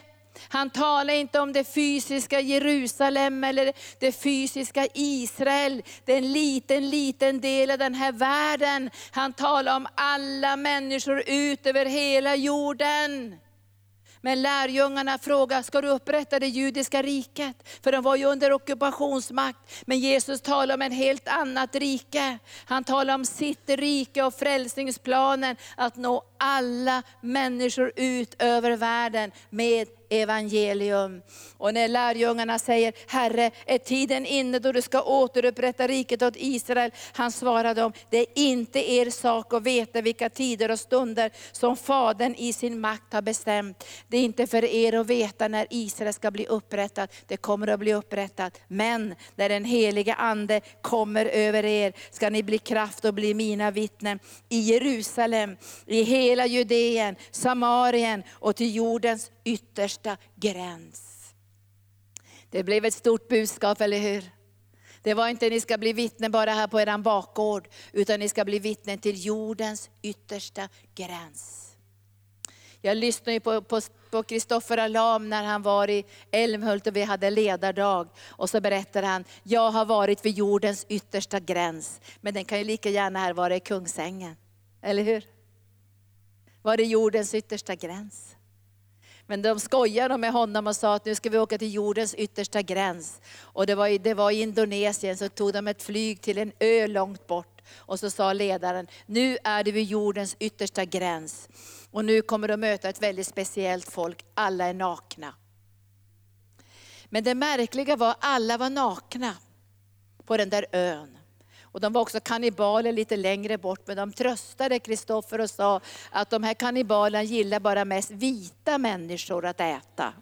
Han talar inte om det fysiska Jerusalem eller det fysiska Israel. Det är en liten, liten del av den här världen. Han talar om alla människor ut över hela jorden. Men lärjungarna frågar, ska du upprätta det judiska riket? För de var ju under ockupationsmakt. Men Jesus talar om ett helt annat rike. Han talar om sitt rike och frälsningsplanen, att nå alla människor ut över världen med evangelium. Och när lärjungarna säger, Herre, är tiden inne då du ska återupprätta riket åt Israel? Han svarade dem, det är inte er sak att veta vilka tider och stunder som Fadern i sin makt har bestämt. Det är inte för er att veta när Israel ska bli upprättat, det kommer att bli upprättat. Men när den helige Ande kommer över er ska ni bli kraft och bli mina vittnen i Jerusalem, i hela Judeen, Samarien och till jordens yttersta gräns. Det blev ett stort budskap, eller hur? Det var inte ni ska bli vittnen bara här på er bakgård, utan ni ska bli vittnen till jordens yttersta gräns. Jag lyssnade ju på Kristoffer Alam när han var i Älmhult och vi hade ledardag. Och så berättade han, jag har varit vid jordens yttersta gräns, men den kan ju lika gärna här vara i Kungsängen. Eller hur? Var är jordens yttersta gräns? Men de skojade med honom och sa att nu ska vi åka till jordens yttersta gräns. Och det var, i, det var i Indonesien, så tog de ett flyg till en ö långt bort. Och så sa ledaren, nu är det vid jordens yttersta gräns. Och nu kommer de möta ett väldigt speciellt folk, alla är nakna. Men det märkliga var, alla var nakna på den där ön. Och de var också kannibaler lite längre bort, men de tröstade Kristoffer och sa att de här kannibalerna gillar bara mest vita människor att äta.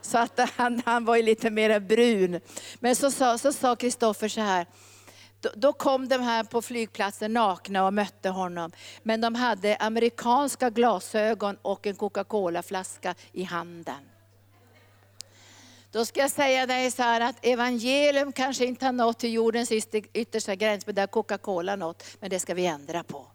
Så att han, han var ju lite mer brun. Men så sa Kristoffer så, så här, då, då kom de här på flygplatsen nakna och mötte honom. Men de hade amerikanska glasögon och en Coca-Cola-flaska i handen. Då ska jag säga dig så här att evangelium kanske inte har nått till jordens yttersta gräns, men det har Coca-Cola nått. Men det ska vi ändra på.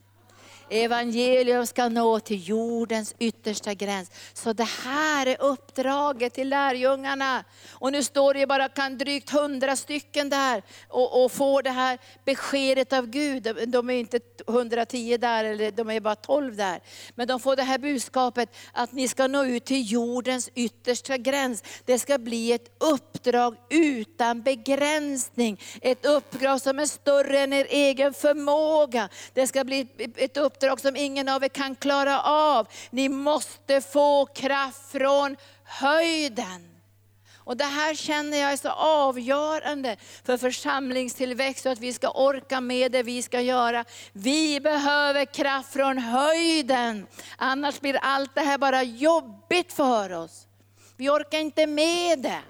Evangelium ska nå till jordens yttersta gräns. Så det här är uppdraget till lärjungarna. Och nu står det bara kan drygt hundra stycken där och, och får det här beskedet av Gud. De är inte 110 där, eller de är bara 12 där. Men de får det här budskapet att ni ska nå ut till jordens yttersta gräns. Det ska bli ett uppdrag utan begränsning. Ett uppdrag som är större än er egen förmåga. Det ska bli ett uppdrag uppdrag som ingen av er kan klara av. Ni måste få kraft från höjden. Och det här känner jag är så avgörande för församlingstillväxt och att vi ska orka med det vi ska göra. Vi behöver kraft från höjden. Annars blir allt det här bara jobbigt för oss. Vi orkar inte med det.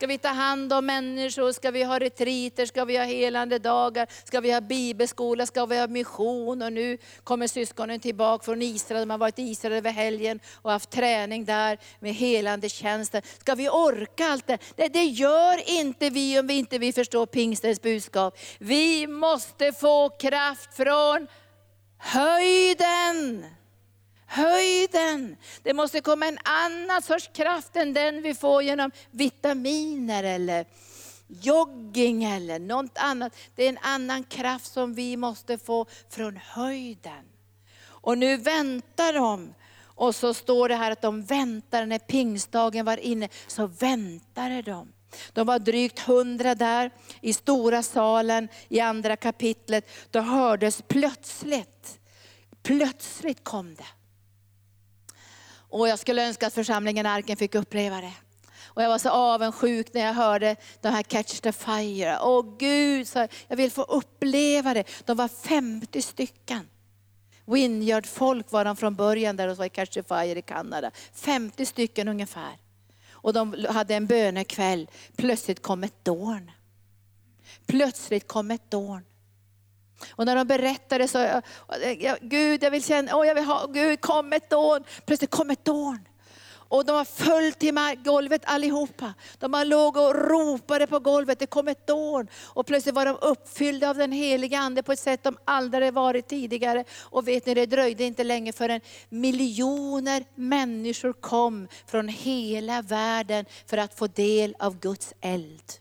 Ska vi ta hand om människor? Ska vi ha retriter? Ska vi ha helande dagar? Ska vi ha bibelskola? Ska vi ha mission? Och nu kommer syskonen tillbaka från Israel. De har varit i Israel över helgen och haft träning där med helande tjänsten. Ska vi orka allt det? det? Det gör inte vi om vi inte vill förstå pingstens budskap. Vi måste få kraft från höjden höjden. Det måste komma en annan sorts kraft än den vi får genom vitaminer eller jogging eller något annat. Det är en annan kraft som vi måste få från höjden. Och nu väntar de. Och så står det här att de väntade när pingstdagen var inne, så väntade de. De var drygt hundra där i stora salen i andra kapitlet. Då hördes plötsligt, plötsligt kom det och jag skulle önska att församlingen Arken fick uppleva det. Och jag var så avundsjuk när jag hörde de här Catch the Fire. Åh Gud, så jag vill få uppleva det. De var 50 stycken. Winyard-folk var de från början där och var i Catch the Fire i Kanada. 50 stycken ungefär. Och de hade en bönekväll. Plötsligt kom ett dån. Plötsligt kom ett dån. Och när de berättade så, jag, Gud jag vill känna, oh, jag vill ha, Gud kom ett dån. Plötsligt kom ett dån. Och de var följt till golvet allihopa. De bara låg och ropade på golvet, det kom ett dån. Och plötsligt var de uppfyllda av den heliga Ande på ett sätt de aldrig varit tidigare. Och vet ni, det dröjde inte länge förrän miljoner människor kom från hela världen för att få del av Guds eld.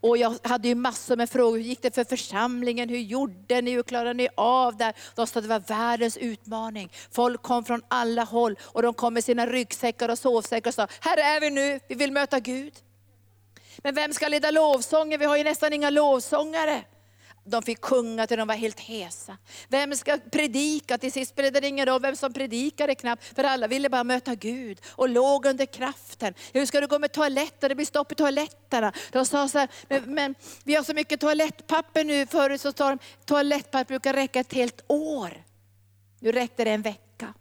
Och jag hade ju massor med frågor. Hur gick det för församlingen? Hur gjorde ni? Hur klarade ni av det? De sa att det var världens utmaning. Folk kom från alla håll och de kom med sina ryggsäckar och sovsäckar och sa, här är vi nu, vi vill möta Gud. Men vem ska leda lovsången? Vi har ju nästan inga lovsångare. De fick sjunga till de var helt hesa. Vem ska predika? Till sist spelade det ingen roll vem som predikade knappt, för alla ville bara möta Gud och låg under kraften. Hur ska du gå med toaletten? Det blir stopp i toaletterna. De sa så här, men, men vi har så mycket toalettpapper nu. Förut så sa de, toalettpapper brukar räcka ett helt år. Nu räckte det en vecka.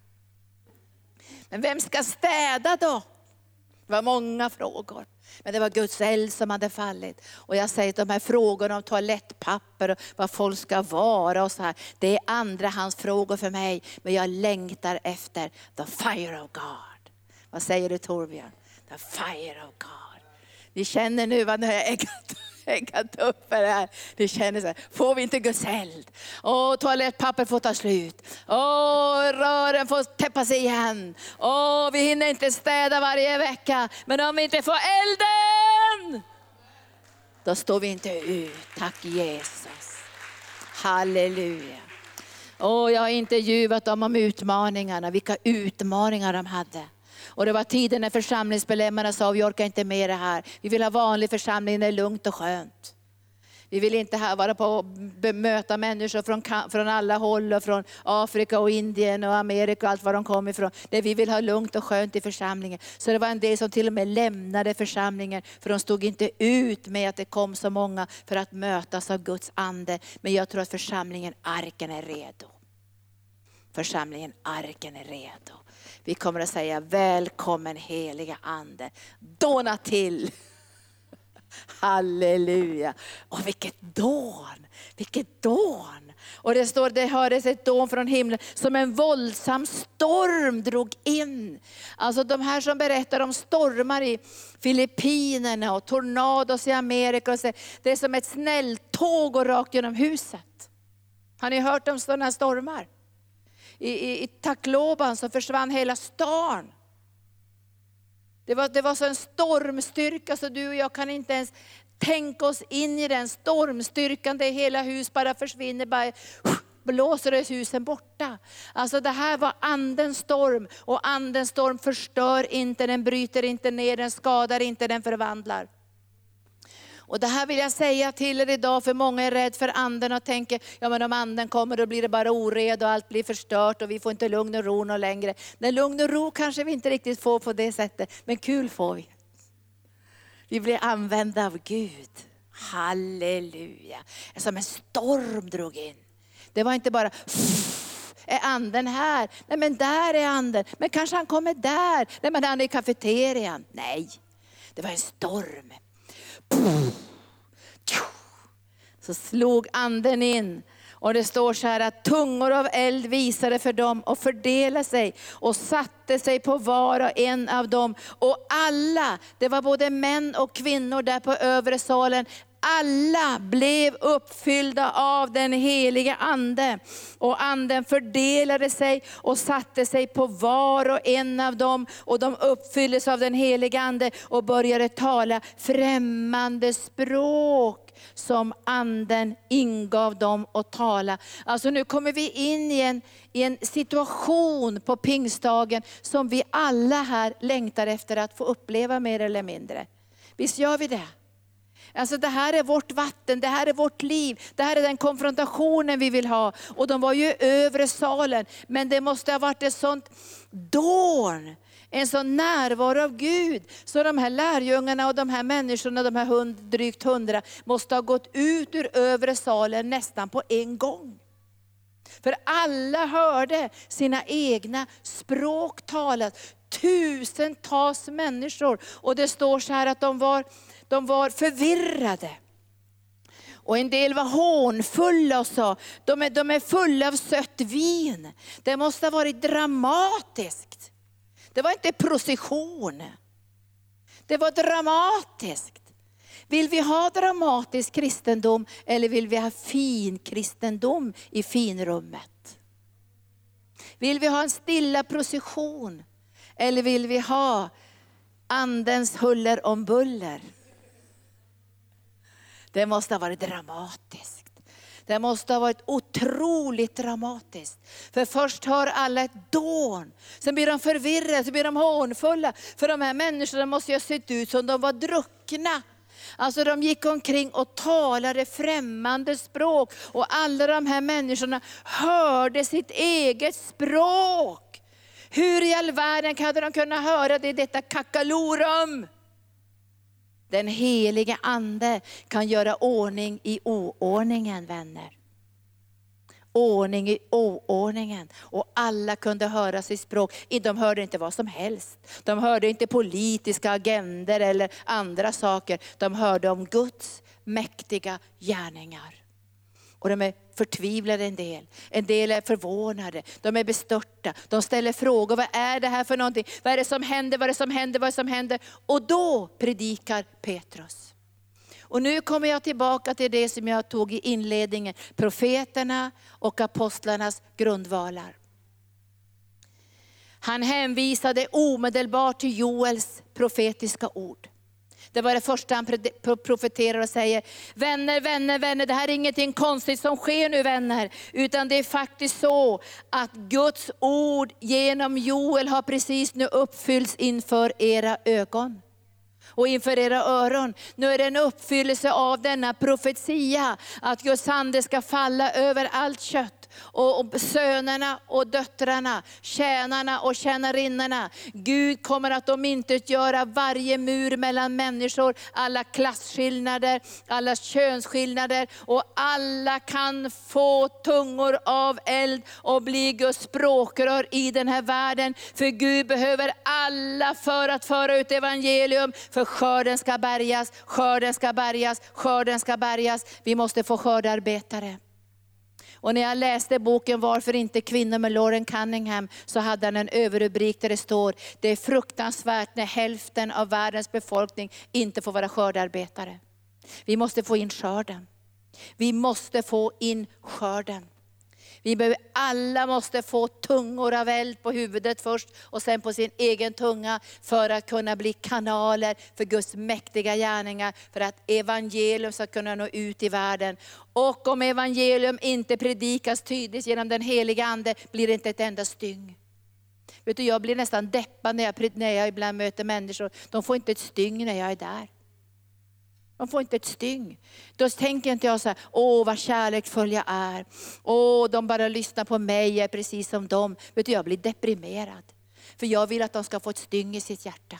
Men vem ska städa då? Det var många frågor. Men det var Guds eld som hade fallit. Och jag säger att de här frågorna om toalettpapper och vad folk ska vara och så här. Det är andrahandsfrågor för mig. Men jag längtar efter the fire of God. Vad säger du Torbjörn? The fire of God. Ni känner nu vad ni har äggat eggat upp för det här. Det känner så här, får vi inte Guds eld? Åh, toalettpapper får ta slut. Åh, rören får täppas igen. Åh, vi hinner inte städa varje vecka. Men om vi inte får elden, då står vi inte ut. Tack Jesus. Halleluja. Åh, jag har intervjuat dem om utmaningarna, vilka utmaningar de hade. Och det var tiden när församlingsmedlemmarna sa, vi orkar inte med det här. Vi vill ha vanlig församling, det är lugnt och skönt. Vi vill inte här vara på och bemöta människor från, från alla håll, och från Afrika och Indien och Amerika och allt var de kom ifrån. Det vi vill ha lugnt och skönt i församlingen. Så det var en del som till och med lämnade församlingen, för de stod inte ut med att det kom så många för att mötas av Guds ande. Men jag tror att församlingen Arken är redo. Församlingen Arken är redo. Vi kommer att säga välkommen heliga Ande. Dåna till. Halleluja. Och vilket dån, vilket dån. Och det står, det hördes ett dån från himlen, som en våldsam storm drog in. Alltså de här som berättar om stormar i Filippinerna och tornados i Amerika. Det är som ett snälltåg går rakt genom huset. Har ni hört om sådana stormar? I, i, i Tacloban så försvann hela stan. Det var, det var så en stormstyrka så du och jag kan inte ens tänka oss in i den stormstyrkan där hela hus bara försvinner, bara blåser husen borta. Alltså det här var andens storm och andens storm förstör inte, den bryter inte ner, den skadar inte, den förvandlar. Och det här vill jag säga till er idag, för många är rädda för anden och tänker, ja men om anden kommer då blir det bara ored och allt blir förstört och vi får inte lugn och ro någon längre. Nej, lugn och ro kanske vi inte riktigt får på det sättet, men kul får vi. Vi blir använda av Gud. Halleluja. Som en storm drog in. Det var inte bara är anden här? Nej men där är anden. Men kanske han kommer där? Nej men han är i kafeterian. Nej, det var en storm. Så slog anden in. Och det står så här att tungor av eld visade för dem och fördelade sig och satte sig på var och en av dem. Och alla, det var både män och kvinnor där på övre salen, alla blev uppfyllda av den heliga Ande. Och Anden fördelade sig och satte sig på var och en av dem. Och de uppfylldes av den heliga Ande och började tala främmande språk som anden ingav dem att tala. Alltså nu kommer vi in i en, i en situation på pingstdagen som vi alla här längtar efter att få uppleva mer eller mindre. Visst gör vi det? Alltså det här är vårt vatten, det här är vårt liv, det här är den konfrontationen vi vill ha. Och de var ju i övre salen, men det måste ha varit ett sånt dån, en sån närvaro av Gud. Så de här lärjungarna och de här människorna, de här hund, drygt hundra, måste ha gått ut ur övre salen nästan på en gång. För alla hörde sina egna språk talas. Tusentals människor. Och det står så här att de var de var förvirrade. Och en del var hånfulla och sa, de är, de är fulla av sött vin. Det måste ha varit dramatiskt. Det var inte procession. Det var dramatiskt. Vill vi ha dramatisk kristendom eller vill vi ha fin kristendom i finrummet? Vill vi ha en stilla procession eller vill vi ha andens huller om buller? Det måste ha varit dramatiskt. Det måste ha varit otroligt dramatiskt. För först hör alla ett dån, sen blir de förvirrade, sen blir de hånfulla. För de här människorna måste ju ha sett ut som de var druckna. Alltså de gick omkring och talade främmande språk och alla de här människorna hörde sitt eget språk. Hur i all världen hade de kunnat höra det i detta kakalorum? Den helige ande kan göra ordning i oordningen vänner. Ordning i oordningen. Och alla kunde höra sitt språk. De hörde inte vad som helst. De hörde inte politiska agender eller andra saker. De hörde om Guds mäktiga gärningar. Och de är förtvivlade en del. En del är förvånade, de är bestörta. De ställer frågor, vad är det här för någonting? Vad är det som händer, vad är det som händer, vad är det som händer? Och då predikar Petrus. Och nu kommer jag tillbaka till det som jag tog i inledningen, profeterna och apostlarnas grundvalar. Han hänvisade omedelbart till Joels profetiska ord. Det var det första han profeterar och säger, vänner, vänner, vänner, det här är ingenting konstigt som sker nu vänner. Utan det är faktiskt så att Guds ord genom Joel har precis nu uppfyllts inför era ögon och inför era öron. Nu är det en uppfyllelse av denna profetia, att Guds ande ska falla över allt kött och, och sönerna och döttrarna, tjänarna och tjänarinnorna. Gud kommer att omintetgöra varje mur mellan människor, alla klasskillnader, alla könsskillnader och alla kan få tungor av eld och bli Guds språkrör i den här världen. För Gud behöver alla för att föra ut evangelium, för skörden ska bärgas, skörden ska bärgas, skörden ska bärgas. Vi måste få skördarbetare. Och när jag läste boken Varför inte kvinnor med Lauren Cunningham, så hade han en överrubrik där det står, det är fruktansvärt när hälften av världens befolkning inte får vara skördarbetare. Vi måste få in skörden. Vi måste få in skörden. Vi behöver, alla måste få tungor av eld på huvudet först och sen på sin egen tunga för att kunna bli kanaler för Guds mäktiga gärningar, för att evangelium ska kunna nå ut i världen. Och om evangelium inte predikas tydligt genom den heliga Ande blir det inte ett enda styng. Vet du, jag blir nästan deppad när jag, när jag ibland möter människor, de får inte ett styng när jag är där. De får inte ett styng. Då tänker inte jag så här, åh vad kärleksfull jag är. Åh, de bara lyssnar på mig, jag är precis som dem. Vet du, jag blir deprimerad. För jag vill att de ska få ett styng i sitt hjärta.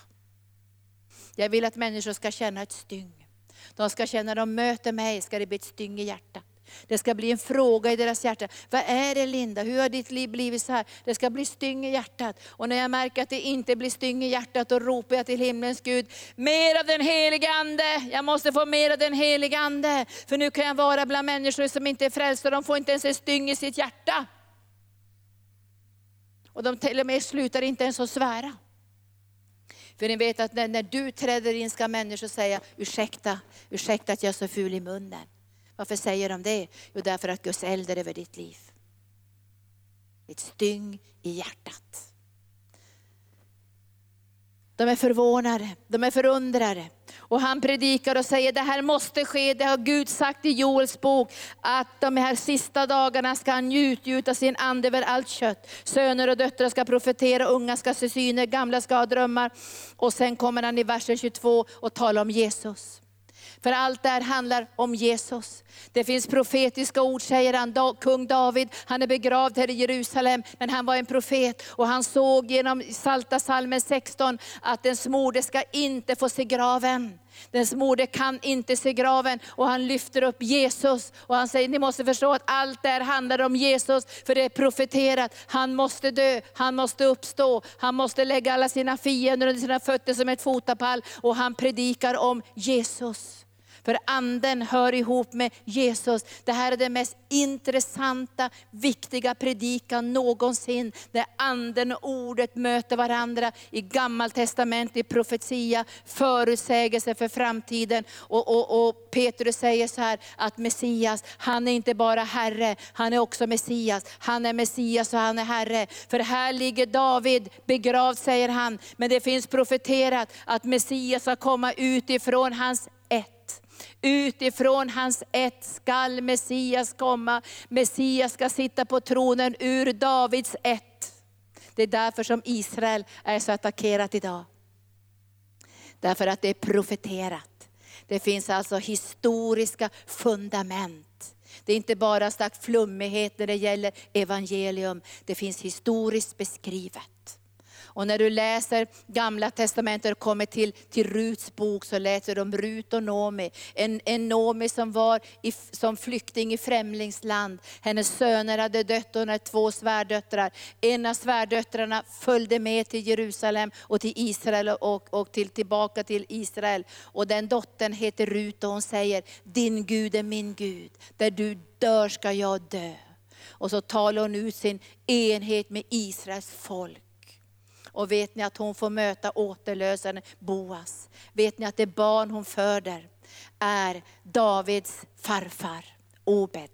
Jag vill att människor ska känna ett styng. De ska känna när de möter mig, ska det bli ett styng i hjärtat. Det ska bli en fråga i deras hjärta. Vad är det Linda? Hur har ditt liv blivit så här? Det ska bli styng i hjärtat. Och när jag märker att det inte blir styng i hjärtat, då ropar jag till himlens Gud, mer av den helige Ande. Jag måste få mer av den helige Ande. För nu kan jag vara bland människor som inte är frälsta, de får inte ens en styng i sitt hjärta. Och de till och med slutar inte ens att svära. För ni vet att när, när du träder in ska människor säga, ursäkta, ursäkta att jag är så ful i munnen. Varför säger de det? Jo, därför att Guds eld är över ditt liv. Ett styng i hjärtat. De är förvånade, de är förundrade. Och han predikar och säger, det här måste ske, det har Gud sagt i Joels bok, att de här sista dagarna ska han utgjuta sin ande över allt kött. Söner och döttrar ska profetera, unga ska se syner, gamla ska ha drömmar. Och sen kommer han i versen 22 och talar om Jesus. För allt det här handlar om Jesus. Det finns profetiska ord säger han, kung David, han är begravd här i Jerusalem, men han var en profet och han såg genom Salta salmen 16 att den smorde ska inte få se graven. Den smorde kan inte se graven och han lyfter upp Jesus och han säger, ni måste förstå att allt det här handlar om Jesus, för det är profeterat. Han måste dö, han måste uppstå, han måste lägga alla sina fiender under sina fötter som ett fotapall och han predikar om Jesus. För anden hör ihop med Jesus. Det här är den mest intressanta, viktiga predikan någonsin. Där anden och ordet möter varandra i gammalt testament, i profetia, förutsägelse för framtiden. Och, och, och Petrus säger så här, att Messias, han är inte bara Herre, han är också Messias. Han är Messias och han är Herre. För här ligger David begravd säger han, men det finns profeterat att Messias ska komma utifrån hans Utifrån hans ett skall Messias komma. Messias ska sitta på tronen ur Davids ett. Det är därför som Israel är så attackerat idag. Därför att det är profeterat. Det finns alltså historiska fundament. Det är inte bara slags flummighet när det gäller evangelium, det finns historiskt beskrivet. Och när du läser gamla testamentet och kommer till, till Ruts bok så läser du om Rut och Nomi. En, en Nomi som var i, som flykting i främlingsland. Hennes söner hade dött och hon hade två svärdöttrar. En av svärdöttrarna följde med till Jerusalem och till Israel och, och till, tillbaka till Israel. Och den dottern heter Rut och hon säger, din Gud är min Gud. Där du dör ska jag dö. Och så talar hon ut sin enhet med Israels folk. Och vet ni att hon får möta återlösaren Boas? Vet ni att det barn hon föder är Davids farfar Obed.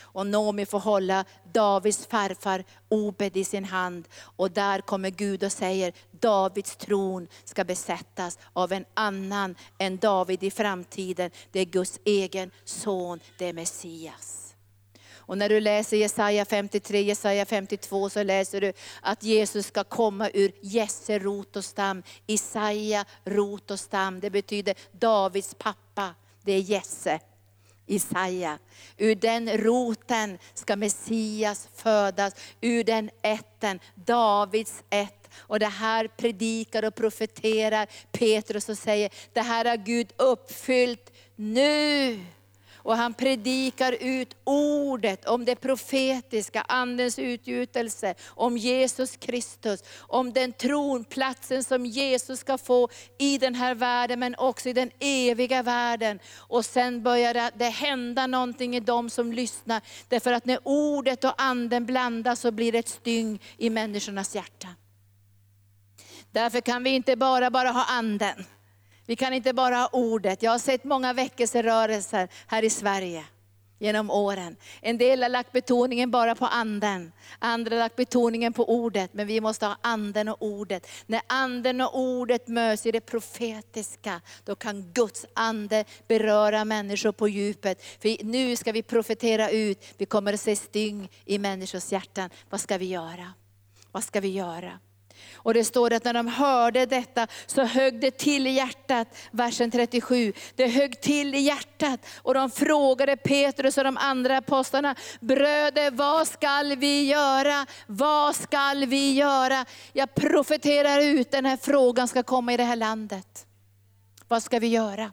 Och Nomi får hålla Davids farfar Obed i sin hand. Och där kommer Gud och säger, Davids tron ska besättas av en annan än David i framtiden. Det är Guds egen son, det är Messias. Och när du läser Jesaja 53, Jesaja 52 så läser du att Jesus ska komma ur Jesse rot och stam. Isaia rot och stam, det betyder Davids pappa, det är Jesse. Isaia. Ur den roten ska Messias födas, ur den ätten, Davids ätt. Och det här predikar och profeterar Petrus och säger, det här har Gud uppfyllt nu. Och han predikar ut ordet om det profetiska, andens utgjutelse, om Jesus Kristus, om den tronplatsen som Jesus ska få i den här världen, men också i den eviga världen. Och sen börjar det hända någonting i dem som lyssnar. Därför att när ordet och anden blandas så blir det ett styng i människornas hjärta. Därför kan vi inte bara, bara ha anden. Vi kan inte bara ha ordet. Jag har sett många väckelserörelser här i Sverige genom åren. En del har lagt betoningen bara på anden, andra har lagt betoningen på ordet. Men vi måste ha anden och ordet. När anden och ordet möts i det profetiska, då kan Guds ande beröra människor på djupet. För nu ska vi profetera ut, vi kommer att se sting i människors hjärtan. Vad ska vi göra? Vad ska vi göra? Och det står att när de hörde detta så högg det till i hjärtat, versen 37. Det högg till i hjärtat och de frågade Petrus och de andra apostlarna, bröder vad skall vi göra? Vad skall vi göra? Jag profeterar ut den här frågan ska komma i det här landet. Vad ska vi göra?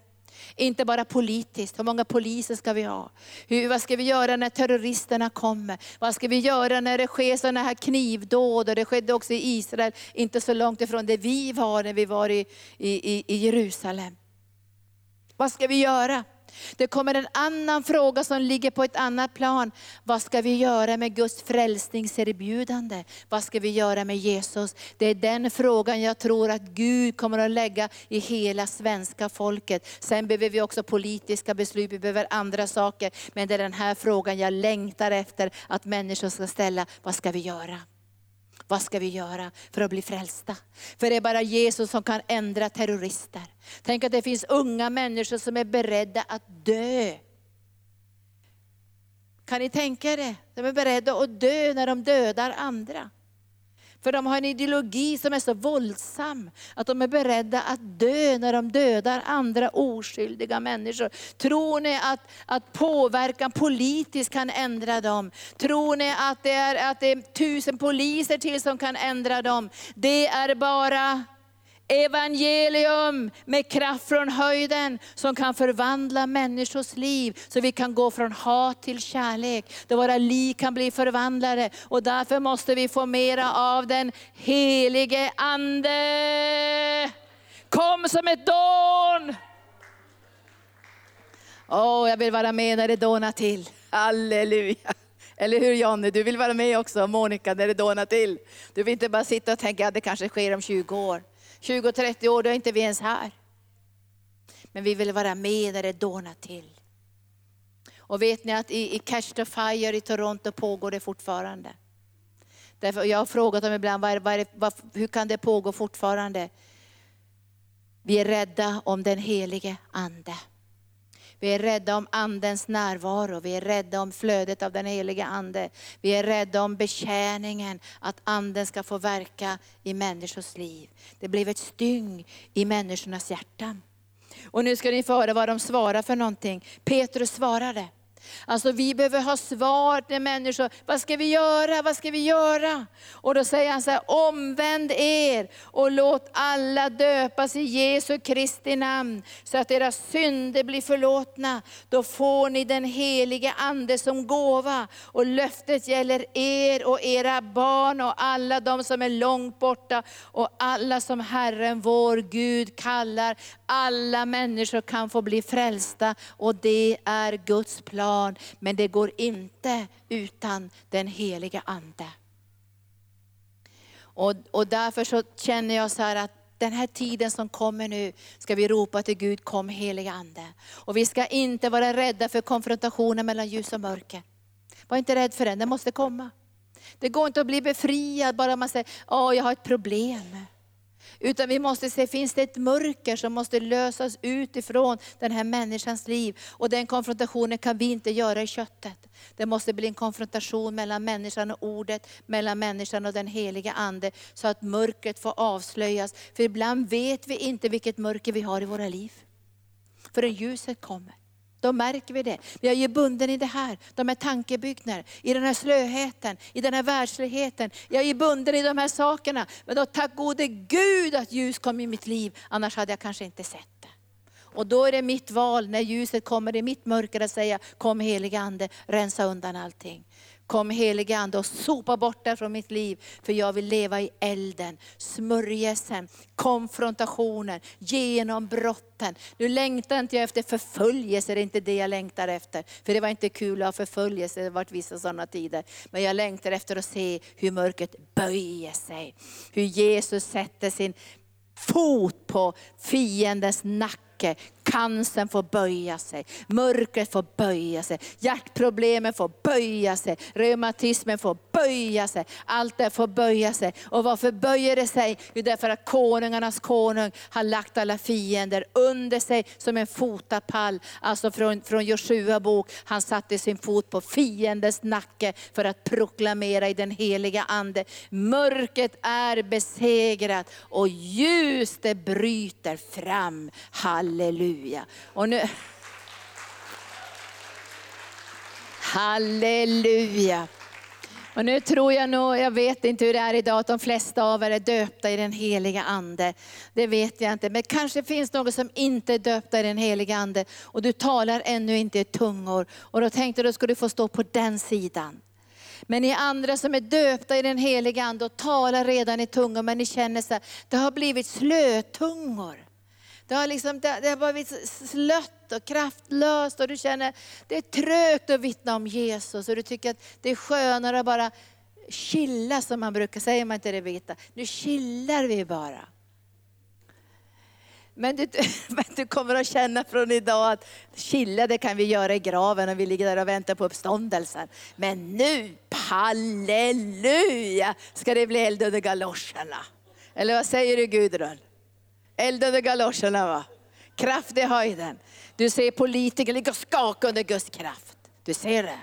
Inte bara politiskt, hur många poliser ska vi ha? Hur, vad ska vi göra när terroristerna kommer? Vad ska vi göra när det sker sådana här knivdåd? Och det skedde också i Israel, inte så långt ifrån där vi var när vi var i, i, i Jerusalem. Vad ska vi göra? Det kommer en annan fråga som ligger på ett annat plan. Vad ska vi göra med Guds frälsningserbjudande? Vad ska vi göra med Jesus? Det är den frågan jag tror att Gud kommer att lägga i hela svenska folket. Sen behöver vi också politiska beslut, vi behöver andra saker. Men det är den här frågan jag längtar efter att människor ska ställa. Vad ska vi göra? Vad ska vi göra för att bli frälsta? För det är bara Jesus som kan ändra terrorister. Tänk att det finns unga människor som är beredda att dö. Kan ni tänka er det? De är beredda att dö när de dödar andra. För de har en ideologi som är så våldsam att de är beredda att dö när de dödar andra oskyldiga människor. Tror ni att, att påverkan politiskt kan ändra dem? Tror ni att det, är, att det är tusen poliser till som kan ändra dem? Det är bara evangelium med kraft från höjden som kan förvandla människors liv så vi kan gå från hat till kärlek. Där våra liv kan bli förvandlade och därför måste vi få mera av den helige Ande. Kom som ett dån! Åh, oh, jag vill vara med när det dånar till. Halleluja. Eller hur Jonny, du vill vara med också, Monica, när det dånar till. Du vill inte bara sitta och tänka att det kanske sker om 20 år. 20-30 år, då är inte vi ens här. Men vi vill vara med när det dånar till. Och vet ni att i, i Catch the Fire i Toronto pågår det fortfarande. Därför, jag har frågat dem ibland, var, var, var, hur kan det pågå fortfarande? Vi är rädda om den helige Ande. Vi är rädda om Andens närvaro, vi är rädda om flödet av den heliga Ande. Vi är rädda om betjäningen, att Anden ska få verka i människors liv. Det blev ett styng i människornas hjärtan. Och nu ska ni få höra vad de svarar för någonting. Petrus svarade. Alltså vi behöver ha svar till människor. Vad ska vi göra? Vad ska vi göra? Och då säger han så här, omvänd er och låt alla döpas i Jesu Kristi namn, så att era synder blir förlåtna. Då får ni den helige Ande som gåva. Och löftet gäller er och era barn och alla de som är långt borta och alla som Herren vår Gud kallar. Alla människor kan få bli frälsta och det är Guds plan barn, men det går inte utan den Helige Ande. Och, och därför så känner jag så här att den här tiden som kommer nu ska vi ropa till Gud, kom heliga Ande. Och vi ska inte vara rädda för konfrontationen mellan ljus och mörker. Var inte rädd för den, den måste komma. Det går inte att bli befriad bara man säger, åh jag har ett problem. Utan vi måste se, finns det ett mörker som måste lösas utifrån den här människans liv? Och den konfrontationen kan vi inte göra i köttet. Det måste bli en konfrontation mellan människan och ordet, mellan människan och den heliga Ande, så att mörkret får avslöjas. För ibland vet vi inte vilket mörker vi har i våra liv. Förrän ljuset kommer. Då märker vi det. Jag är ju bunden i det här, de här tankebyggnaderna, i den här slöheten, i den här världsligheten. Jag är ju bunden i de här sakerna. Men då tack gode Gud att ljus kom i mitt liv, annars hade jag kanske inte sett det. Och då är det mitt val när ljuset kommer i mitt mörker att säga, kom helige Ande, rensa undan allting. Kom helige Ande och sopa bort det från mitt liv. För jag vill leva i elden, smörjelsen, konfrontationen, genombrotten. Nu längtar inte jag efter förföljelse, det är inte det jag längtar efter. För det var inte kul att ha förföljelse, det har varit vissa sådana tider. Men jag längtar efter att se hur mörkret böjer sig. Hur Jesus sätter sin fot på fiendens nacke, Cancern får böja sig, mörkret får böja sig, hjärtproblemen får böja sig, reumatismen får böja sig. Allt det får böja sig. Och varför böjer det sig? Jo, därför att konungarnas konung har lagt alla fiender under sig som en fotapall. Alltså från, från Joshua bok, han satte sin fot på fiendens nacke för att proklamera i den heliga ande. Mörkret är besegrat och ljus det bryter fram. Halleluja. Halleluja. Och nu... Halleluja. Och nu tror jag nog, jag vet inte hur det är idag, att de flesta av er är döpta i den heliga Ande. Det vet jag inte, men kanske finns någon som inte är döpta i den heliga Ande och du talar ännu inte i tungor. Och då tänkte jag, då ska du få stå på den sidan. Men ni andra som är döpta i den heliga Ande och talar redan i tungor, men ni känner så här, det har blivit slötungor. Det har, liksom, det, det har blivit slött och kraftlöst och du känner det är trögt att vittna om Jesus och du tycker att det är skönare att bara chilla som man brukar säga, man inte det vita. Nu chillar vi bara. Men du, men du kommer att känna från idag att chilla det kan vi göra i graven och vi ligger där och väntar på uppståndelsen. Men nu, halleluja, ska det bli eld under galoscherna. Eller vad säger du Gudrun? Eld under galoscherna va. Kraft i höjden. Du ser politiker ligga och skaka under Guds kraft. Du ser det.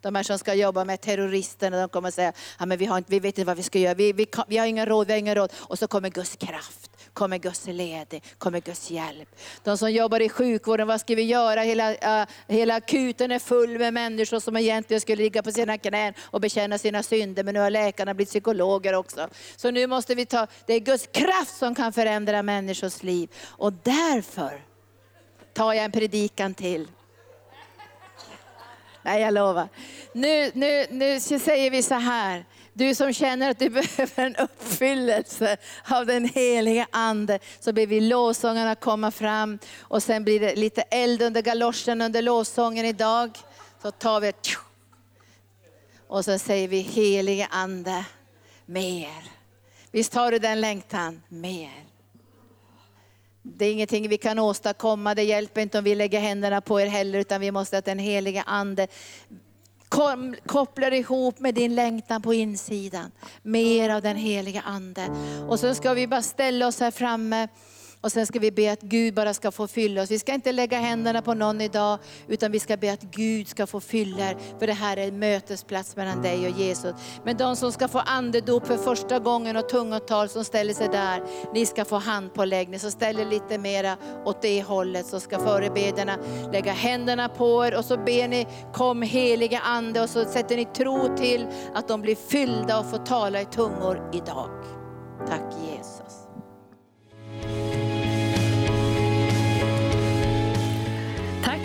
De här som ska jobba med terroristerna, de kommer att säga, ja, men vi, har inte, vi vet inte vad vi ska göra, vi, vi, vi har inga råd, vi har inga råd. Och så kommer Guds kraft, kommer Guds ledning, kommer Guds hjälp. De som jobbar i sjukvården, vad ska vi göra? Hela, uh, hela akuten är full med människor som egentligen skulle ligga på sina knän och bekänna sina synder, men nu har läkarna blivit psykologer också. Så nu måste vi ta, det är Guds kraft som kan förändra människors liv. Och därför tar jag en predikan till. Nej, jag lovar. Nu, nu, nu säger vi så här. Du som känner att du behöver en uppfyllelse av den heliga Ande, så ber vi lovsångarna komma fram. Och sen blir det lite eld under galoschen under lovsången idag. Så tar vi ett och så säger vi helige Ande, mer. Visst har du den längtan? Mer. Det är ingenting vi kan åstadkomma, det hjälper inte om vi lägger händerna på er heller, utan vi måste att den heliga Ande kopplar ihop med din längtan på insidan. Mer av den heliga Ande. Och så ska vi bara ställa oss här framme och sen ska vi be att Gud bara ska få fylla oss. Vi ska inte lägga händerna på någon idag, utan vi ska be att Gud ska få fylla er. För det här är en mötesplats mellan dig och Jesus. Men de som ska få andedop för första gången och tungotal som ställer sig där, ni ska få handpåläggning. Så ställ er lite mera åt det hållet så ska förebedjarna lägga händerna på er och så ber ni kom heliga Ande och så sätter ni tro till att de blir fyllda och får tala i tungor idag. Tack Jesus.